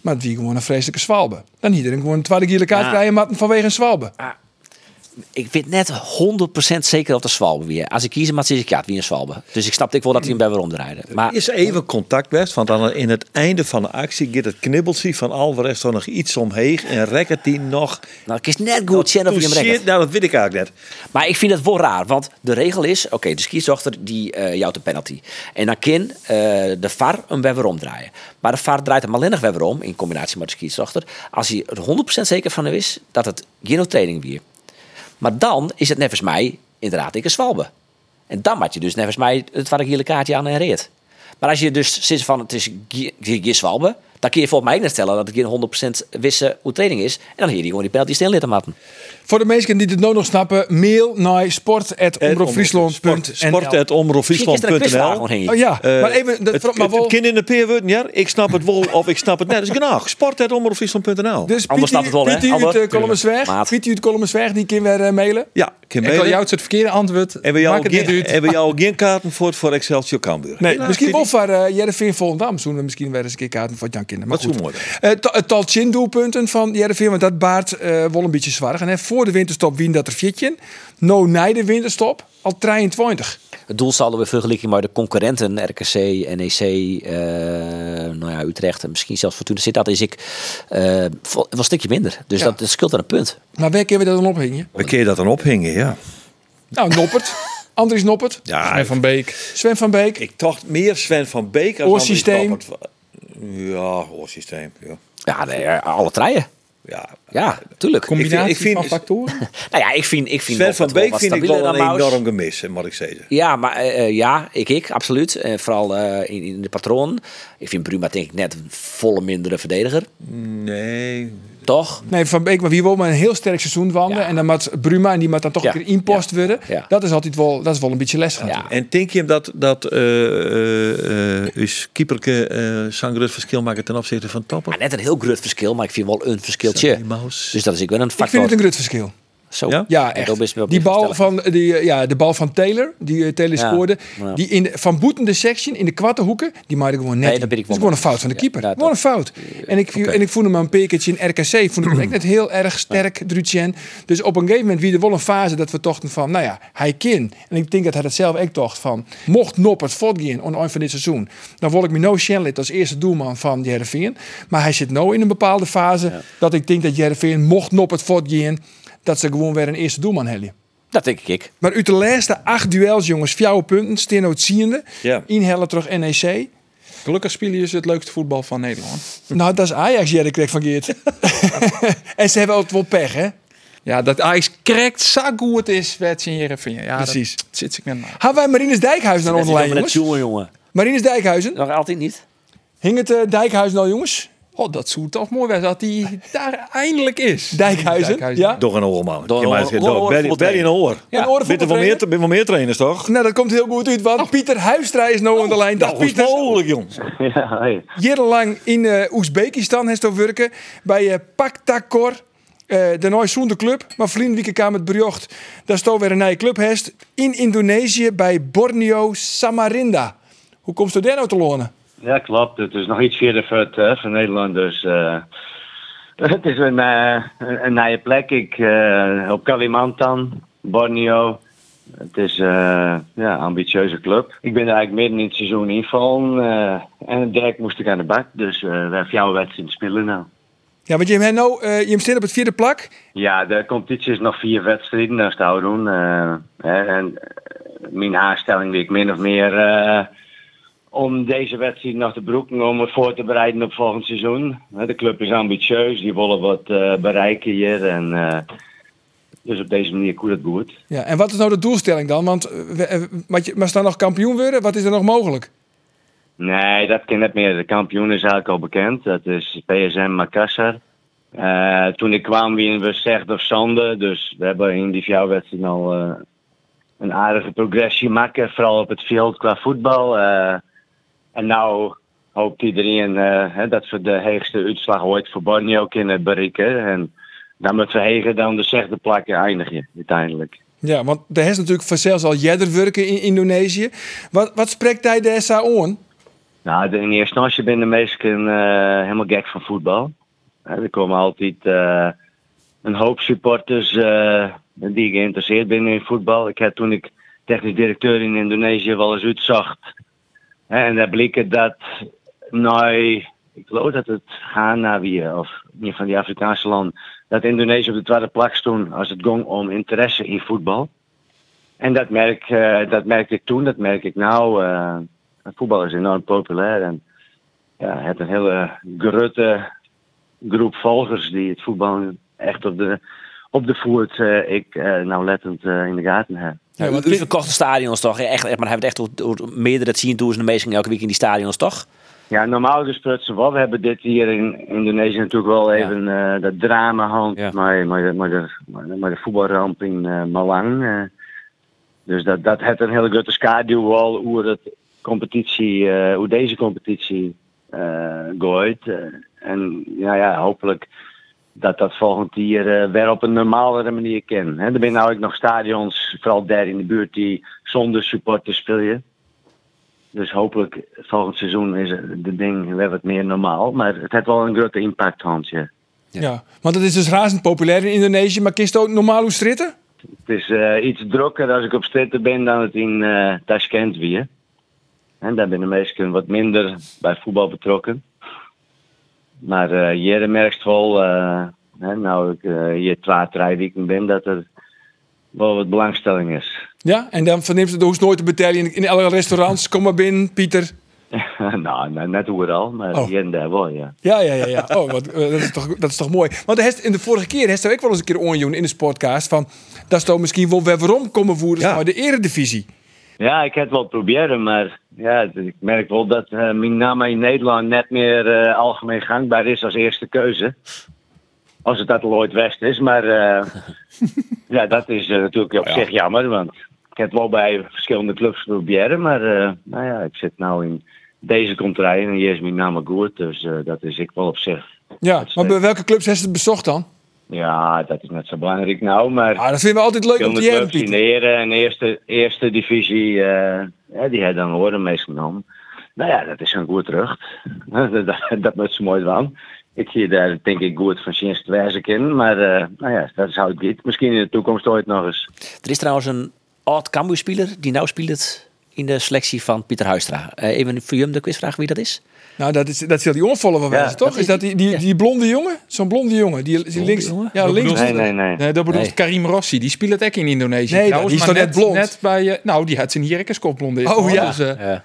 Maar het wie gewoon een vreselijke zwalbe. Dan iedereen gewoon een tweede gele kaart Ja. krijgen maar vanwege een zwalbe. Ik weet net 100% zeker of de Swalbe weer. Als ik kiezen, maar zeg ik ja, het wie een Swalbe. Dus ik snapte ik wel dat hij hem bij weer omdraaide. Maar is even contact best, want dan in het einde van de actie gaat het knibbeltje van Alvarez toch nog iets omheen en rekkert die nog. nou, ik is net goed zien of hij hem. Nou, dat weet ik eigenlijk net. Maar ik vind het wel raar, want de regel is: oké, de scheidsrechter die eh jouwt een penalty. En dan kan eh, de VAR hem weer weer omdraaien. Maar de VAR draait hem alleen nog weer weer om, in combinatie met de scheidsrechter, als hij er 100% zeker van is dat het geen overtreding weer. Maar dan is het nevens mij inderdaad ik een zwalbe. En dan maak je dus nevens mij het waar ik hele kaartje aan reed. Maar als je dus zit van het is geen zwalbe, dan kun je volgens mij net stellen dat het geen 100% wisse overtreding is. En dan hier die gewoon die penalty stil laten maken. Voor de mensen die het nou nog snappen, mail naar sport.omroepfriesland.nl Henk. Oh ja, maar even, dat, Het, maar wel, kind in de peer worden, ja. Ik snap het wel of ik snap het net. Is genoeg. Sport.omroepfriesland.nl dus Anders snapt het wel, hè, Piet uit. Piet uit Kolomensweg, die kunnen we eh, mailen. Ja, Kim Ik al jou het verkeerde antwoord. Hebben we jou geen- uit. hebben we jou geen kaarten voor, voor Excelsior Cambuur? Nee, Helaas, misschien wel voor uh, Jereveen Volendam. Zullen we misschien weer eens een keer kaarten voor Jan Maar Dat is goed. mooi. Eh, ta- Het tal chin doelpunten van Jereveen, want dat baart eh wel een beetje zwaar. En hè, voor de winterstop wien dat er fitje. No na de winterstop al 23. Het doel zal weer vergelijking met de concurrenten, RKC, NEC, eh, nou ja, Utrecht en misschien zelfs Fortuna zit dat is ik eh, wel een stukje minder. Dus Ja. dat, dat scheelt aan een punt. Maar waar kunnen we dat dan ophingen? Waar kun je dat dan ophingen, ja? Nou, Noppert. Andries Noppert. Ja, En Van Beek. Sven van Beek. ik dacht meer Sven van Beek als Oorsysteem. Andries Noppert. Ja, oorsysteem. Ja. Ja, nee, alle treien. ja. Ja, tuurlijk. Combinatie ik vind- van factoren. Nou ja, ik vind, ik vind Sven van Beek vind ik wel een Maus. enorm gemis, moet ik zeggen. Ja, maar eh, eh, ja, ik, ik, absoluut. En vooral eh, in, in de patroon. Ik vind Bruma denk ik net een volle mindere verdediger. Nee. Toch? Nee, Van Beek, maar wie wil maar een heel sterk seizoen wandelen. Ja. En dan moet Bruma, en die moet dan toch Ja. een keer inpost worden. Ja. Dat is altijd wel, dat is wel een beetje les. Ja. En denk je hem dat, dat eh eh, eh, is keeperke eh zo'n groot verschil maken ten opzichte van Topper? Ja, net een heel groot verschil, maar ik vind wel een verschiltje. Dus dat is ik wel een Ik vind factor. het een groot verschil. Zo. Ja? Echt. Die bal van, die, eh, ja, de bal van Taylor, die eh, Taylor Ja. scoorde, Ja. die in de, van Boeten de section in de kwartenhoeken, die maakte gewoon net. Nee, dat ben ik dat is gewoon een fout van de keeper. ja, gewoon een fout. En ik, en ik voelde me een pekertje in RKC, vond ik net heel erg sterk, Drutjen. Dus op een gegeven moment wie er wel een fase dat we tochten van, nou ja, hij kan. En ik denk dat hij dat zelf ook tocht van, mocht Noppert voortgaan aan eind van dit seizoen, dan wil ik me no Shenlit als eerste doelman van Jereveen. Maar hij zit nou in een bepaalde fase dat ik denk dat Jereveen, mocht Noppert voortgaan, dat ze gewoon weer een eerste doelman hebben. Dat denk ik. Maar uit de laatste acht duels, jongens, vier punten, Steno ziende. Ja. Inhellen terug NEC. Gelukkig spelen ze het leukste voetbal van Nederland. Nou, dat is Ajax, Jerry kreeg van Geert. en ze hebben ook wel pech, hè? Ja, dat Ajax correct zo goed het is, werd ze in Jereveen. Ja, Precies. Dat zit ik maar. Hebben wij Marines Dijkhuizen naar onze lijn, jongens? jongen, jongen. Marines Dijkhuizen. Nog altijd niet. Hing het eh, Dijkhuizen al, jongens? Oh, dat zou toch mooi zijn dat hij daar eindelijk is. Dijkhuizen, ja? Doch een oor, man. Door Ja, een oor- oor- oor- oor- een oor. Een Ja. oren Binnen wel meer, meer trainers, toch? Nou, dat komt heel goed uit, want Pieter Huistra is nou aan de lijn. Dag Dat is Pieter. mogelijk, jongens. Ja, hey. Jarenlang in eh Oezbekistan heeft hij werken bij eh Paktakor. eh de nieuwe zoende club, maar vriendelijke kwam het bericht. Daar stond weer een nieuwe club heeft in Indonesië bij Borneo Samarinda. Hoe komt het daar nou te lonen? Ja, klopt. Het is nog iets verder voor, het, eh, voor Nederland. Dus eh, het is een, eh, een, een nieuwe plek. Ik, eh, op Kalimantan, Borneo. Het is ja, een ambitieuze club. Ik ben er eigenlijk midden in het seizoen invallen. eh en direct moest ik aan de bak. Dus we hebben jouw wedstrijd spelen nou. Ja, want je hebt nou, eh, je zit op het vierde plak. Ja, de competitie is nog vier wedstrijden, is te houden doen. En mijn aanstelling die ik min of meer om deze wedstrijd nog te broeken, om het voor te bereiden op volgend seizoen. De club is ambitieus, die willen wat eh, bereiken hier. En, eh, dus op deze manier koert het goed. Ja, en wat is nou de doelstelling dan? Want eh, maar staan nog kampioen worden? Wat is er nog mogelijk? Nee, dat ken net meer. De kampioen is eigenlijk al bekend. Dat is PSM Makassar. Toen ik kwam, wien we Zegt of Zande. Dus we hebben in die wedstrijd al een aardige progressie maken. Vooral op het veld qua voetbal. En nou hoopt iedereen hè, dat we de heegste uitslag ooit voor Borneo kunnen bereiken. En dan met verhegen dan de zegde plakken eindigen uiteindelijk. Ja, want er is natuurlijk vanzelfs al jeder werken in Indonesië. Wat, wat spreekt hij de SA aan? Nou, de- in eerste instantie ben de meesten eh, helemaal gek van voetbal. Er komen altijd eh, een hoop supporters die geïnteresseerd zijn in voetbal. Ik heb toen ik technisch directeur in Indonesië wel eens uitzocht. En daar bleek dat, nou, ik geloof dat het Ghana weer, of een van die Afrikaanse landen, dat Indonesië op de tweede plek stond als het ging om interesse in voetbal. En dat, merk, eh, dat merkte ik toen, dat merk ik nou. eh, voetbal is enorm populair en ja, het een hele grote groep volgers die het voetbal echt op de, op de voet eh, ik nauwlettend eh, in de gaten heb. Ja, want verkochte stadions toch? Echt, echt, maar hij heeft echt over meerdere tienduizenden mensen elke week in die stadions toch? Ja, normaal gesproken wel. We hebben dit hier in Indonesië natuurlijk wel even eh, dat drama hand, maar, maar, de- maar, de, maar, de- maar de voetbalramp in eh, Malang. eh. dus dat, dat heeft een hele grote schaduw wel hoe, het competitie, eh, hoe deze competitie eh gooit. En ja, ja, hopelijk dat dat volgend jaar eh, weer op een normalere manier kan. Hè, er zijn nou ook nog stadions, vooral daar in de buurt, die zonder supporters spelen. Dus hopelijk volgend seizoen is de ding weer wat meer normaal. Maar het heeft wel een grote impact, Hans. Ja. Ja. want het is dus razend populair in Indonesië. Maar kist ook normaal hoe stritten? Het is eh, iets drukker als ik op stritten ben dan het in eh Tashkent weer. En daar ben de meesten wat minder bij voetbal betrokken. Maar eh hier merkt wel, eh, hè, nou ik eh, hier twee, drie weken ben, dat er wel wat belangstelling is. Ja, en dan verneemt het hoe nooit te betalen in, alle restaurants. Kom maar binnen, Pieter. nou, nou, net overal, maar Oh. hier en daar wel, ja. Ja, ja, ja. ja. Oh, wat, dat, is toch, dat is toch mooi. Want heeft, in de vorige keer heeft ook wel eens een keer onjoen in de sportcast. Van, dat is toch misschien wel weer waarom komen voeren maar de eredivisie. Ja, ik heb het wel proberen, maar ja, ik merk wel dat eh, mijn naam in Nederland net meer eh, algemeen gangbaar is als eerste keuze. Als het dat ooit West is, maar eh, ja, dat is natuurlijk op zich jammer, want ik heb het wel bij verschillende clubs proberen, maar nou ja, ik zit nou in deze contraille en hier is mijn naam goed, dus dat is ik wel op zich. Ja, maar bij welke clubs heeft het bezocht dan? Ja, dat is net zo belangrijk nou, maar... Ah, dat vinden we altijd leuk om te jaren, Heren en eerste, eerste divisie, eh, ja, die hebben dan horen meegenomen. Nou ja, dat is een goed terug. dat, dat moet ze mooi van. Ik zie daar denk ik goed van sinds te wijzen in, maar eh, nou ja, dat is hoe het gaat. Misschien in de toekomst ooit nog eens. Er is trouwens een oud Cambuur-speler die nou speelt in de selectie van Pieter Huistra. Eh, even voor jullie de quizvraag wie dat is. Nou, dat is, dat zal die onvollen van wijzen, toch? is dat die, die, die blonde jongen? Zo'n blonde jongen. Die, die links. Ja, Dat links. Nee, nee, nee. Nee, dat bedoelt Nee. Karim Rossi. Die speelt het ook in Indonesië. Nee, trouwens, die is maar toch net blond? Net bij, eh, nou, die had zijn hier ook een skopblonde. Oh, ja. Dus, eh,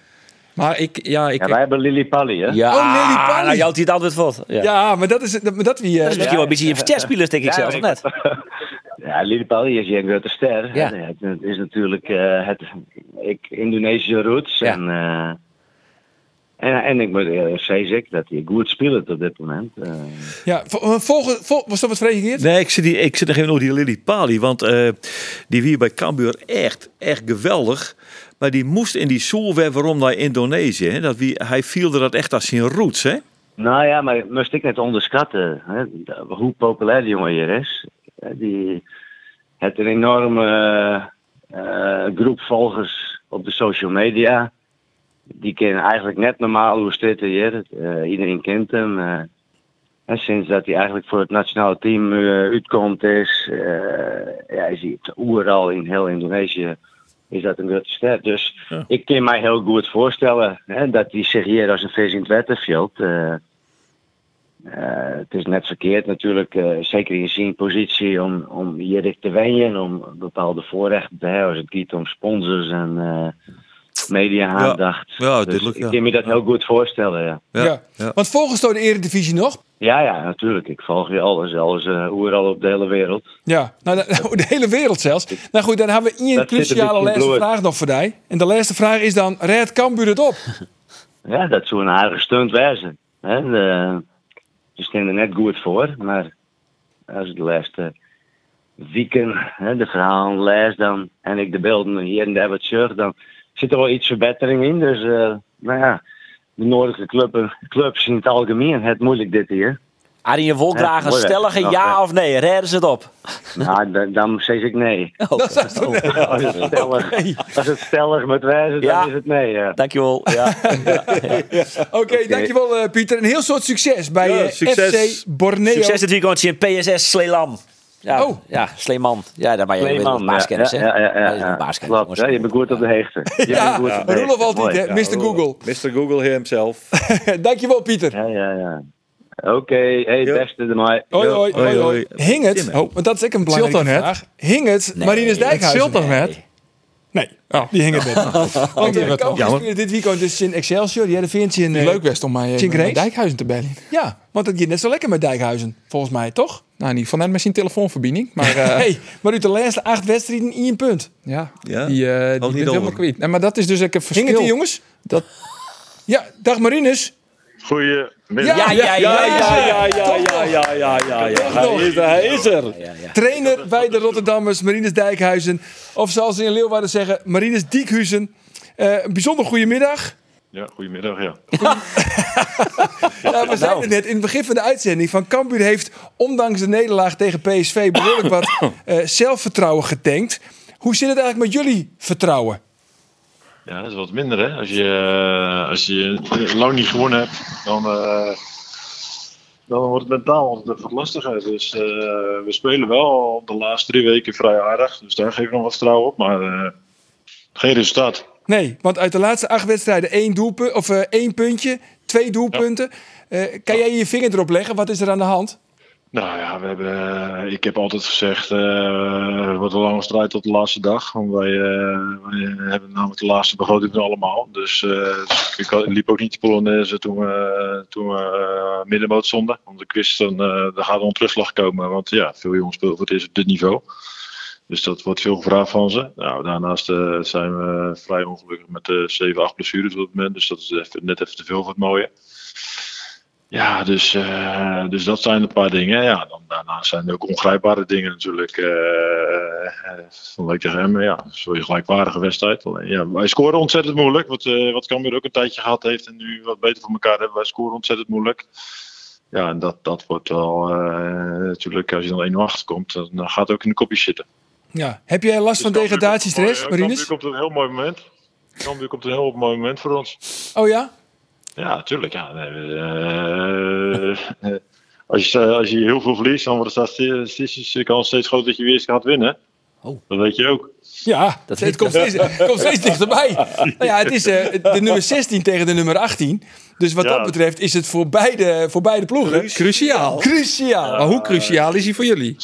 Maar ik, ja, ik... Ja, wij hebben Lily Pally, hè? Ja, Oh, Lily Pally. nou, je houdt het antwoord voor. Ja. Ja. maar dat is, dat, maar dat wie... eh, Dat is misschien wel een beetje een vertelspeler, denk ik Ja, zelf, of net? Ja, Lily Pally is hier een grote ster. Ja. Het, is natuurlijk eh, het ik, Indonesische roots. Ja. En, eh, en, en ik moet eerlijk zeggen dat hij goed speelt op dit moment. Eh, ja, vol- volgen, vol, was dat wat gereageerd? Nee, ik zit, die, ik zit nog even over die Lily Pali. Want eh, die wie bij Cambuur echt, echt geweldig. Maar die moest in die weer waarom naar Indonesië. Hè? Dat wie, hij viel er dat echt als zijn roots, hè? Nou ja, maar moest ik net onderschatten hè, hoe populair die jongen hier is. Eh, Die heeft een enorme eh, groep volgers op de social media. Die kennen eigenlijk net normaal hoe hier. Eh, iedereen kent hem. eh. en sinds dat hij eigenlijk voor het nationale team eh, uitkomt is, ja, is hij overal in heel Indonesië is dat een grote ster. Dus ik kan mij heel goed voorstellen hè, dat hij zich hier als een vis in het. Eh, eh, het is net verkeerd natuurlijk, zeker in zijn positie, om, om hier te winnen, om bepaalde voorrechten te hebben als het gaat om sponsors en media-aandacht. Ja, ja, dus duidelijk, ik kan me dat heel goed voorstellen, ja. Ja. Want volgens door de Eredivisie nog? Ja, ja, natuurlijk. Ik volg je alles, alles uh, overal op de hele wereld. Ja, nou, de, de hele wereld zelfs. Nou goed, dan hebben we één cruciale laatste vraag nog voor jou. En de laatste vraag is dan, red Cambuur het op? Ja, dat zou een aardige stunt wezen. Hè? De, ze staan er net goed voor, maar als ik de laatste weken hè, de verhalen lees dan, en ik de beelden hier en daar wat zag, dan zit er wel iets verbetering in. Dus, eh, nou ja, de noordelijke club, clubs in het algemeen, het moeilijk dit hier. Arjen Wolkragen, Ja, stellige Nog ja of nee? Redden ze het op? Nou, dan, dan zeg ik nee. Dat is toch nee. Als het stellig, als het stellig moet wijzen, dan is het nee. Ja. Dankjewel. Ja. Oké, dankjewel eh, Pieter. En heel soort succes bij Ja, eh, succes. FC Borneo. Succes dit weekend in PSS Sleelam. Ja, Oh. ja, Sleeman. Ja, daar ben je een baaskennis, ja, hè? ja, ja, ja, Dat Klopt, je bent goed op de heegte. Je Ja, Roelof altijd. Mr. Google. Mr. Google himself. dankjewel Pieter. Ja, ja, ja. Oké, hey, beste de mij. Hoi, hoi, hoi, hoi. Hing het, oh, want dat is ook een belangrijke vraag. Hing het Nee, Marinus het Dijkhuizen? zult toch net? Nee, Oh. die hing het net. Want uh, dit weekend dus in Excelsior. Die hadden in... eh, Leuk best om mij uh, Rees? Dijkhuizen te bellen. Ja, want het gaat net zo lekker met Dijkhuizen, volgens mij, toch? Nou, niet van net met zijn telefoonverbinding. Maar eh, hey, maar uit de laatste acht wedstrijden één punt. ja, Ja, die, eh die niet bent helemaal kwijt. Nee, maar dat is dus ook een verschil. Hing het die jongens? Dat, Ja, dag Marinus. Goedemiddag. Ja, ja, ja, ja. ja, ja, ja, ja, ja, ja. Hij is er, hij is er. Trainer bij de Rotterdammers, Marinus Dijkhuizen. Of zoals ze in Leeuwarden zeggen, Marinus Diekhuizen. Eh, een bijzonder goede middag. Ja, goedemiddag, ja. Ja, we zeiden het net in het begin van de uitzending. Van Cambuur heeft, ondanks de nederlaag tegen PSV, behoorlijk wat eh, zelfvertrouwen getankt. Hoe zit het eigenlijk met jullie vertrouwen? Ja, dat is wat minder, hè. Als je, eh, als je lang niet gewonnen hebt, dan, eh, dan wordt het mentaal wat lastiger. Dus eh, we spelen wel de laatste drie weken vrij aardig. Dus daar geef ik nog wat vertrouwen op. Maar eh, geen resultaat. Nee, want uit de laatste acht wedstrijden één, doelpunt, of, eh, één puntje, twee doelpunten. Eh, kan jij je vinger erop leggen? Wat is er aan de hand? Nou ja, we hebben, eh, ik heb altijd gezegd, het wordt een lange strijd tot de laatste dag. Want wij, wij hebben namelijk de laatste begroting allemaal. Dus, ik liep ook niet de Polonaise toen we, toen we middenmoot stonden. Want ik wist, dan, er gaat een terugslag komen. Want ja, veel jongens spelen voor het eerst op dit niveau. Dus dat wordt veel gevraagd van ze. Nou, daarnaast eh, zijn we vrij ongelukkig met de 7, 8 blessures op het moment. Dus dat is even, net even te veel voor het mooie. Ja, dus, eh, dus dat zijn een paar dingen. Ja, dan, daarnaast zijn er ook ongrijpbare dingen natuurlijk. eh van week tegen hem, ja, zo je gelijkwaardige wedstrijd. Alleen, ja, wij scoren ontzettend moeilijk. Wat, eh wat Cambuur ook een tijdje gehad heeft en nu wat beter voor elkaar hebben. Wij scoren ontzettend moeilijk. Ja, en dat, dat wordt wel natuurlijk, als je dan 1 achter komt, dan dan gaat het ook in de kopjes zitten. Ja. Heb jij last van Dus Cambuur degradatiestress, Marinus? komt op een heel mooi moment. Cambuur komt op een heel mooi moment voor ons. Oh ja? Ja, natuurlijk. Ja. Eh, eh, als, je, als je heel veel verliest, dan wordt de statistische kans steeds groter dat je weer eens gaat winnen. Oh. Dat weet je ook. Ja, Dat het komt steeds, het komt steeds dichterbij. Nou ja, het is eh, de nummer 16 tegen de nummer 18. Dus wat Ja. dat betreft is het voor beide, voor beide ploegen cruciaal. cruciaal. Maar hoe cruciaal is hij voor jullie?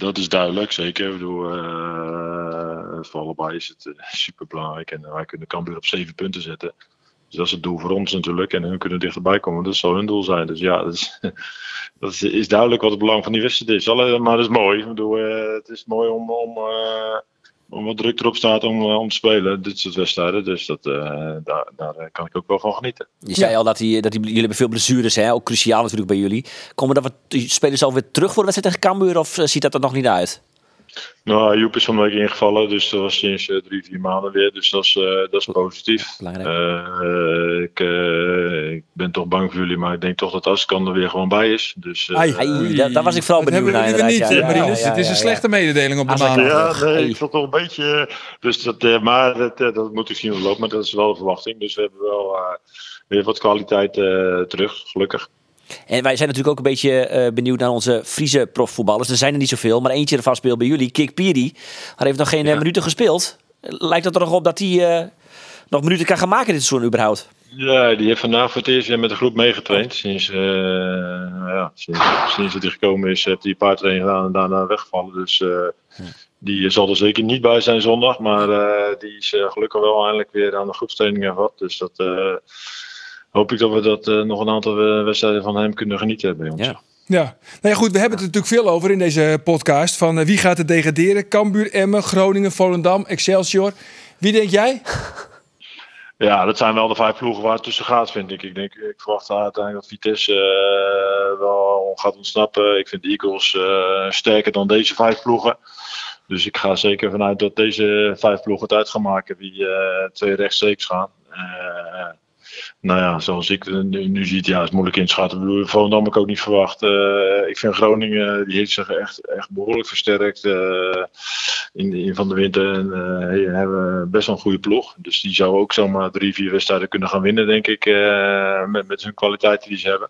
Dat is duidelijk, zeker. Ik bedoel, eh, voor allebei is het super belangrijk. En wij kunnen Cambuur op zeven punten zetten. Dus dat is het doel voor ons natuurlijk. En hun kunnen dichterbij komen. Dat zal hun doel zijn. Dus ja, dat is, dat is, is duidelijk wat het belang van die wedstrijd is. Maar dat is mooi. Ik bedoel, eh, het is mooi om, eh, om wat druk erop staat om, eh, om te spelen. Dit soort wedstrijden. Dus dat, eh, daar, daar eh, kan ik ook wel van genieten. Je zei al dat, die, dat die, jullie hebben veel blessures, hè? ook cruciaal natuurlijk bij jullie. Komen er wat die spelers alweer terug voor de wedstrijd tegen Cambuur of ziet dat er nog niet uit? Nou, Joep is van de week ingevallen, dus dat was sinds eh, drie, vier maanden weer. Dus dat is, eh, dat is positief. Belangrijk. Eh, ik, ik ben toch bang voor jullie, maar ik denk toch dat Askan er weer gewoon bij is. Dus, eh, Ai. Ai, daar, daar was ik vooral benieuwd hebben naar. niet, ja. Ja, Marinus. ja, het is een ja. slechte mededeling op de maandag. ja, nee, ik zat toch een beetje. Dus dat, eh, maar dat, dat moet ik zien hoe het loopt, maar dat is wel de verwachting. Dus we hebben wel eh, weer wat kwaliteit eh, terug, gelukkig. En wij zijn natuurlijk ook een beetje eh, benieuwd naar onze Friese profvoetballers. Er zijn er niet zoveel, maar eentje ervan speelt bij jullie. Kik Piri. Hij heeft nog geen eh, minuten gespeeld. lijkt het er nog op dat hij eh, nog minuten kan gaan maken dit seizoen überhaupt. Ja, die heeft vandaag voor het eerst weer met de groep meegetraind. Sinds, eh, nou ja, sinds, sinds dat hij gekomen is, heeft hij een paar trainingen gedaan en daarna weggevallen. Dus die zal er zeker niet bij zijn zondag. Maar die is gelukkig wel eindelijk weer aan de groepstraining gehad. Dus dat hoop ik dat we dat eh, nog een aantal eh, wedstrijden van hem kunnen genieten bij ons. Ja. Ja, nou ja, goed, we hebben het er natuurlijk veel over in deze podcast. Van eh, wie gaat er degraderen? Cambuur, Emmen, Groningen, Volendam, Excelsior. Wie denk jij? Ja, dat zijn wel de vijf ploegen waar het tussen gaat, vind ik. Ik, denk, ik verwacht uiteindelijk dat Vitesse eh, wel gaat ontsnappen. Ik vind de Eagles eh, sterker dan deze vijf ploegen. Dus ik ga zeker vanuit dat deze vijf ploegen het uit gaan maken wie eh, twee rechtstreeks gaan. Eh, nou ja, zoals ik het nu, nu ziet, ja, is moeilijk inschatten. Ik bedoel, Volendam ik ook niet verwacht. Eh, ik vind Groningen, die heeft zich echt, echt behoorlijk versterkt eh, in, in Van de Winter. En eh, hebben best wel een goede ploeg. Dus die zou ook zomaar drie, vier wedstrijden kunnen gaan winnen, denk ik. eh, met, met hun kwaliteiten die ze hebben.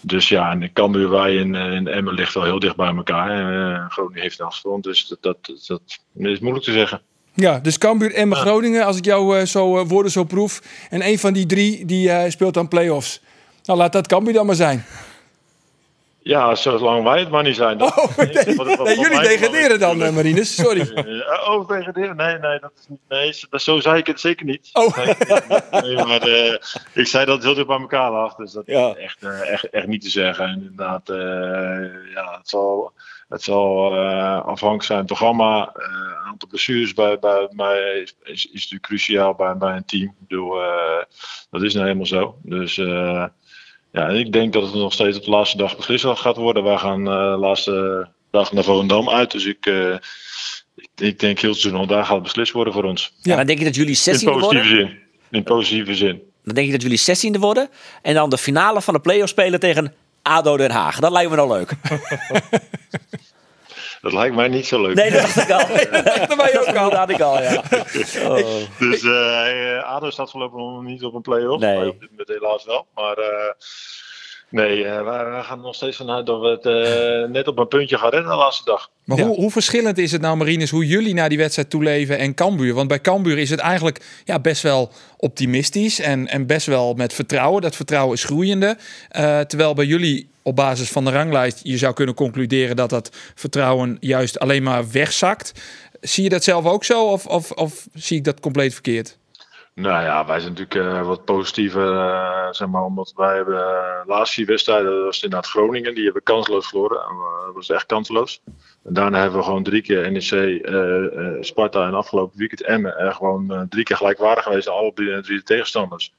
Dus ja, en Cambuur, en, en Emmen ligt wel heel dicht bij elkaar. Eh, Groningen heeft een afstand, dus dat, dat is moeilijk te zeggen. Ja, dus Cambuur, Emmen, Groningen, als ik jou eh, zo eh, woorden zo proef. En een van die drie die eh, speelt dan play-offs. Nou, laat dat Cambuur dan maar zijn. Ja, zolang wij het maar niet zijn. Dat, Oh, nee, nee, jullie degraderen dan, eh, Marines. Sorry. Oh, degraderen? Nee, nee, dat is niet. Nee, zo- dat, zo zei ik het zeker niet. Oh. Nee, maar ik zei dat heel dicht bij elkaar lag. Dus dat is echt, echt, echt niet te zeggen. En inderdaad, ja, het zal, het zal eh, afhankelijk zijn. Het programma, een aantal blessures bij, bij mij is, is, is natuurlijk cruciaal bij, bij een team. Ik bedoel, eh, dat is nou helemaal zo. Dus. ja, ik denk dat het nog steeds op de laatste dag beslist gaat worden. Wij gaan de laatste dag naar Volendam uit. Dus ik, ik, ik denk heel seizoen, daar gaat beslist worden voor ons. Ja. Dan denk je dat jullie In 16e positieve worden. zin. In positieve zin. Dan denk je dat jullie 16e worden. En dan de finale van de play-off spelen tegen ADO Den Haag. Dat lijkt me nou leuk. Dat lijkt mij niet zo leuk. Nee, dat dacht ik al. dat dachten wij ook al. Dat ik al, ja. Oh. Dus eh ADO staat voorlopig nog niet op een play-off. Nee. Wij op dit moment helaas wel. Maar eh, nee, eh, wij gaan er nog steeds vanuit dat we het eh, net op een puntje gaan redden de laatste dag. Maar hoe, hoe verschillend is het nou, Marines, hoe jullie naar die wedstrijd toeleven en Cambuur? Want bij Cambuur is het eigenlijk ja, best wel optimistisch en, en best wel met vertrouwen. Dat vertrouwen is groeiende. Eh, terwijl bij jullie op basis van de ranglijst je zou kunnen concluderen dat dat vertrouwen juist alleen maar wegzakt. Zie je dat zelf ook zo of, of, of zie ik dat compleet verkeerd? Nou ja, wij zijn natuurlijk eh, wat positiever, eh, zeg maar, omdat wij hebben uh, de laatste vier wedstrijden, dat was inderdaad Groningen, die hebben kansloos verloren. En, eh, dat was echt kansloos. En daarna hebben we gewoon drie keer NEC, eh, eh, Sparta en afgelopen weekend Emmen gewoon eh, drie keer gelijkwaardig geweest aan alle drie, tegenstanders.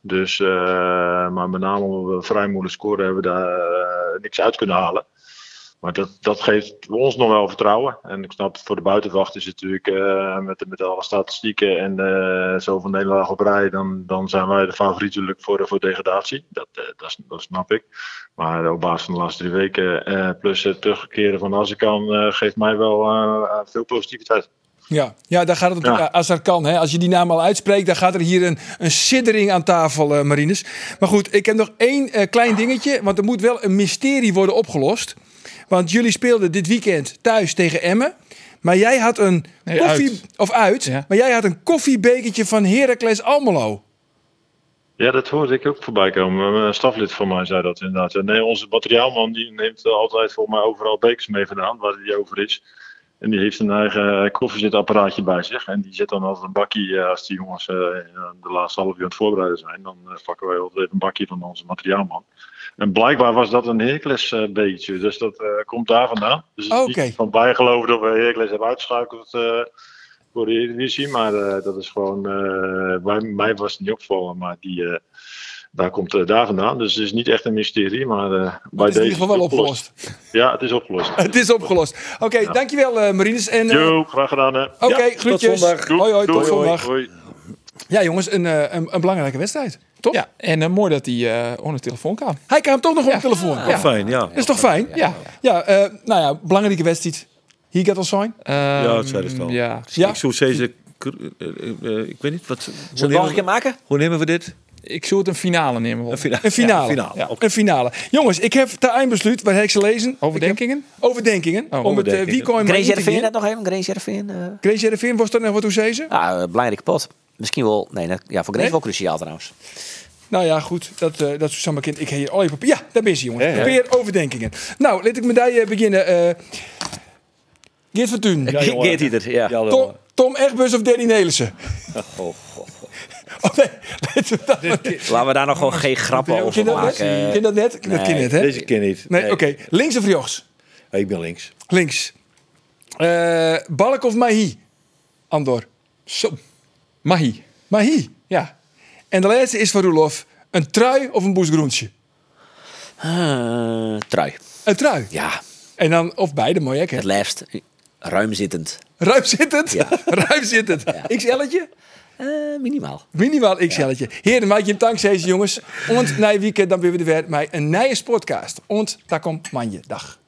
Dus, eh, maar met name omdat we vrij moeilijk scoren, hebben we daar eh, niks uit kunnen halen. Maar dat, dat geeft ons nog wel vertrouwen. En ik snap, voor de buitenwacht is het natuurlijk eh, met, met alle statistieken en uh, zoveel nederlagen op rij, dan, dan zijn wij de favoriet natuurlijk voor, voor degradatie. Dat, uh, dat, dat, snap ik. Maar op basis van de laatste drie weken, uh, plus het terugkeren van Azarkan, geeft mij wel uh, veel positiviteit. Ja, ja, daar gaat het natuurlijk, ja. als dat kan. Hè. Als je die naam al uitspreekt, dan gaat er hier een, een siddering aan tafel, uh, Marines. Maar goed, ik heb nog één uh, klein dingetje, want er moet wel een mysterie worden opgelost. Want jullie speelden dit weekend thuis tegen Emmen. Maar jij had een nee, koffie... Uit. Of uit. Ja. Maar jij had een koffiebekertje van Heracles Almelo. Ja, dat hoorde ik ook voorbij komen. Een staflid van mij zei dat inderdaad. Nee, onze materiaalman die neemt altijd volgens mij overal bekers mee vandaan, waar hij over is. En die heeft een eigen koffiezetapparaatje bij zich. En die zet dan altijd een bakje, als die jongens de laatste half uur aan het voorbereiden zijn, dan pakken wij altijd een bakje van onze materiaalman. En blijkbaar was dat een Heracles uh, beetje, dus dat uh, komt daar vandaan. Dus het okay. niet van bijgeloven dat we Heracles hebben uitgeschakeld voor de Eredivisie, maar dat is gewoon, bij mij was het niet opgevallen, maar die, daar komt daar vandaan. Dus het is niet echt een mysterie, maar bij het is deze in ieder geval wel opgelost. opgelost. Ja, het is opgelost. het is opgelost. Oké, okay, ja. dankjewel Marines. En, Jo, graag gedaan. Oké, okay, ja, groetjes. Tot zondag. Hoi, hoi, tot zondag. Hoi. Ja, jongens, een, een, een, belangrijke wedstrijd. Toch? Ja, en uh, mooi dat hij uh, onder de telefoon kwam. Hij kwam toch nog ja. op de telefoon. Ja. Fijn, ja. Is toch fijn? Ja. Ja, uh, nou ja, belangrijke wedstrijd. Hier gaat al zijn. Um, ja, dat zei het al. Ja. ja. Ik zou zeggen, ik weet niet wat. Zullen we nog een keer maken? Hoe nemen we dit? Ik zou het een finale nemen. Een finale. Een finale. Ja, finale. Ja. Een finale. Jongens, ik heb te eindbesluit. Waar heb ik ze lezen? Overdenkingen? Heb Overdenkingen. Oh, om het uh, maar Grace Jervin net nog even. Grace Jervin. eh Grace Jervin, was dat nog wat hoe zei ze? ja, eh, belangrijke pot. Misschien wel... Nee, net, ja, voor Grace Nee? wel cruciaal trouwens. Nou ja, goed. Dat, eh dat is samen kind. Ik heb hier al je papier. Ja, daar ben je, jongens. Ja. Weer overdenkingen. Nou, laat ik met die eh, beginnen. eh Geert van Thun. Ja. Geert Ieder, ja. Ja, Tom, Tom Egbus of Danny Nelissen? Oh, Oh nee, laten we dat maar niet. Laten we daar nog gewoon geen grappen over Ken dat maken. Ken dat net? Dat ken Nee, net, hè? Deze ken niet. Nee, oké. Links of rechts? Ik ben links. Links. Eh Balk of Mahi? Andor. Zo. Mahi. Mahi. Ja. En de laatste is van Roelof. Een trui of een boesgroentje? Eh, trui. Een trui. Ja, En dan, of beide, mooi hè? het liefst ruim zittend. Ruim zittend. Ja. Ruim zittend. XL'tje? Eh, minimaal. Minimaal XL'tje. Heren, maak je een dankzij deze jongens. En na weekend dan weer weer de weer met een nieuwe podcast. En daar komt manje. Dag.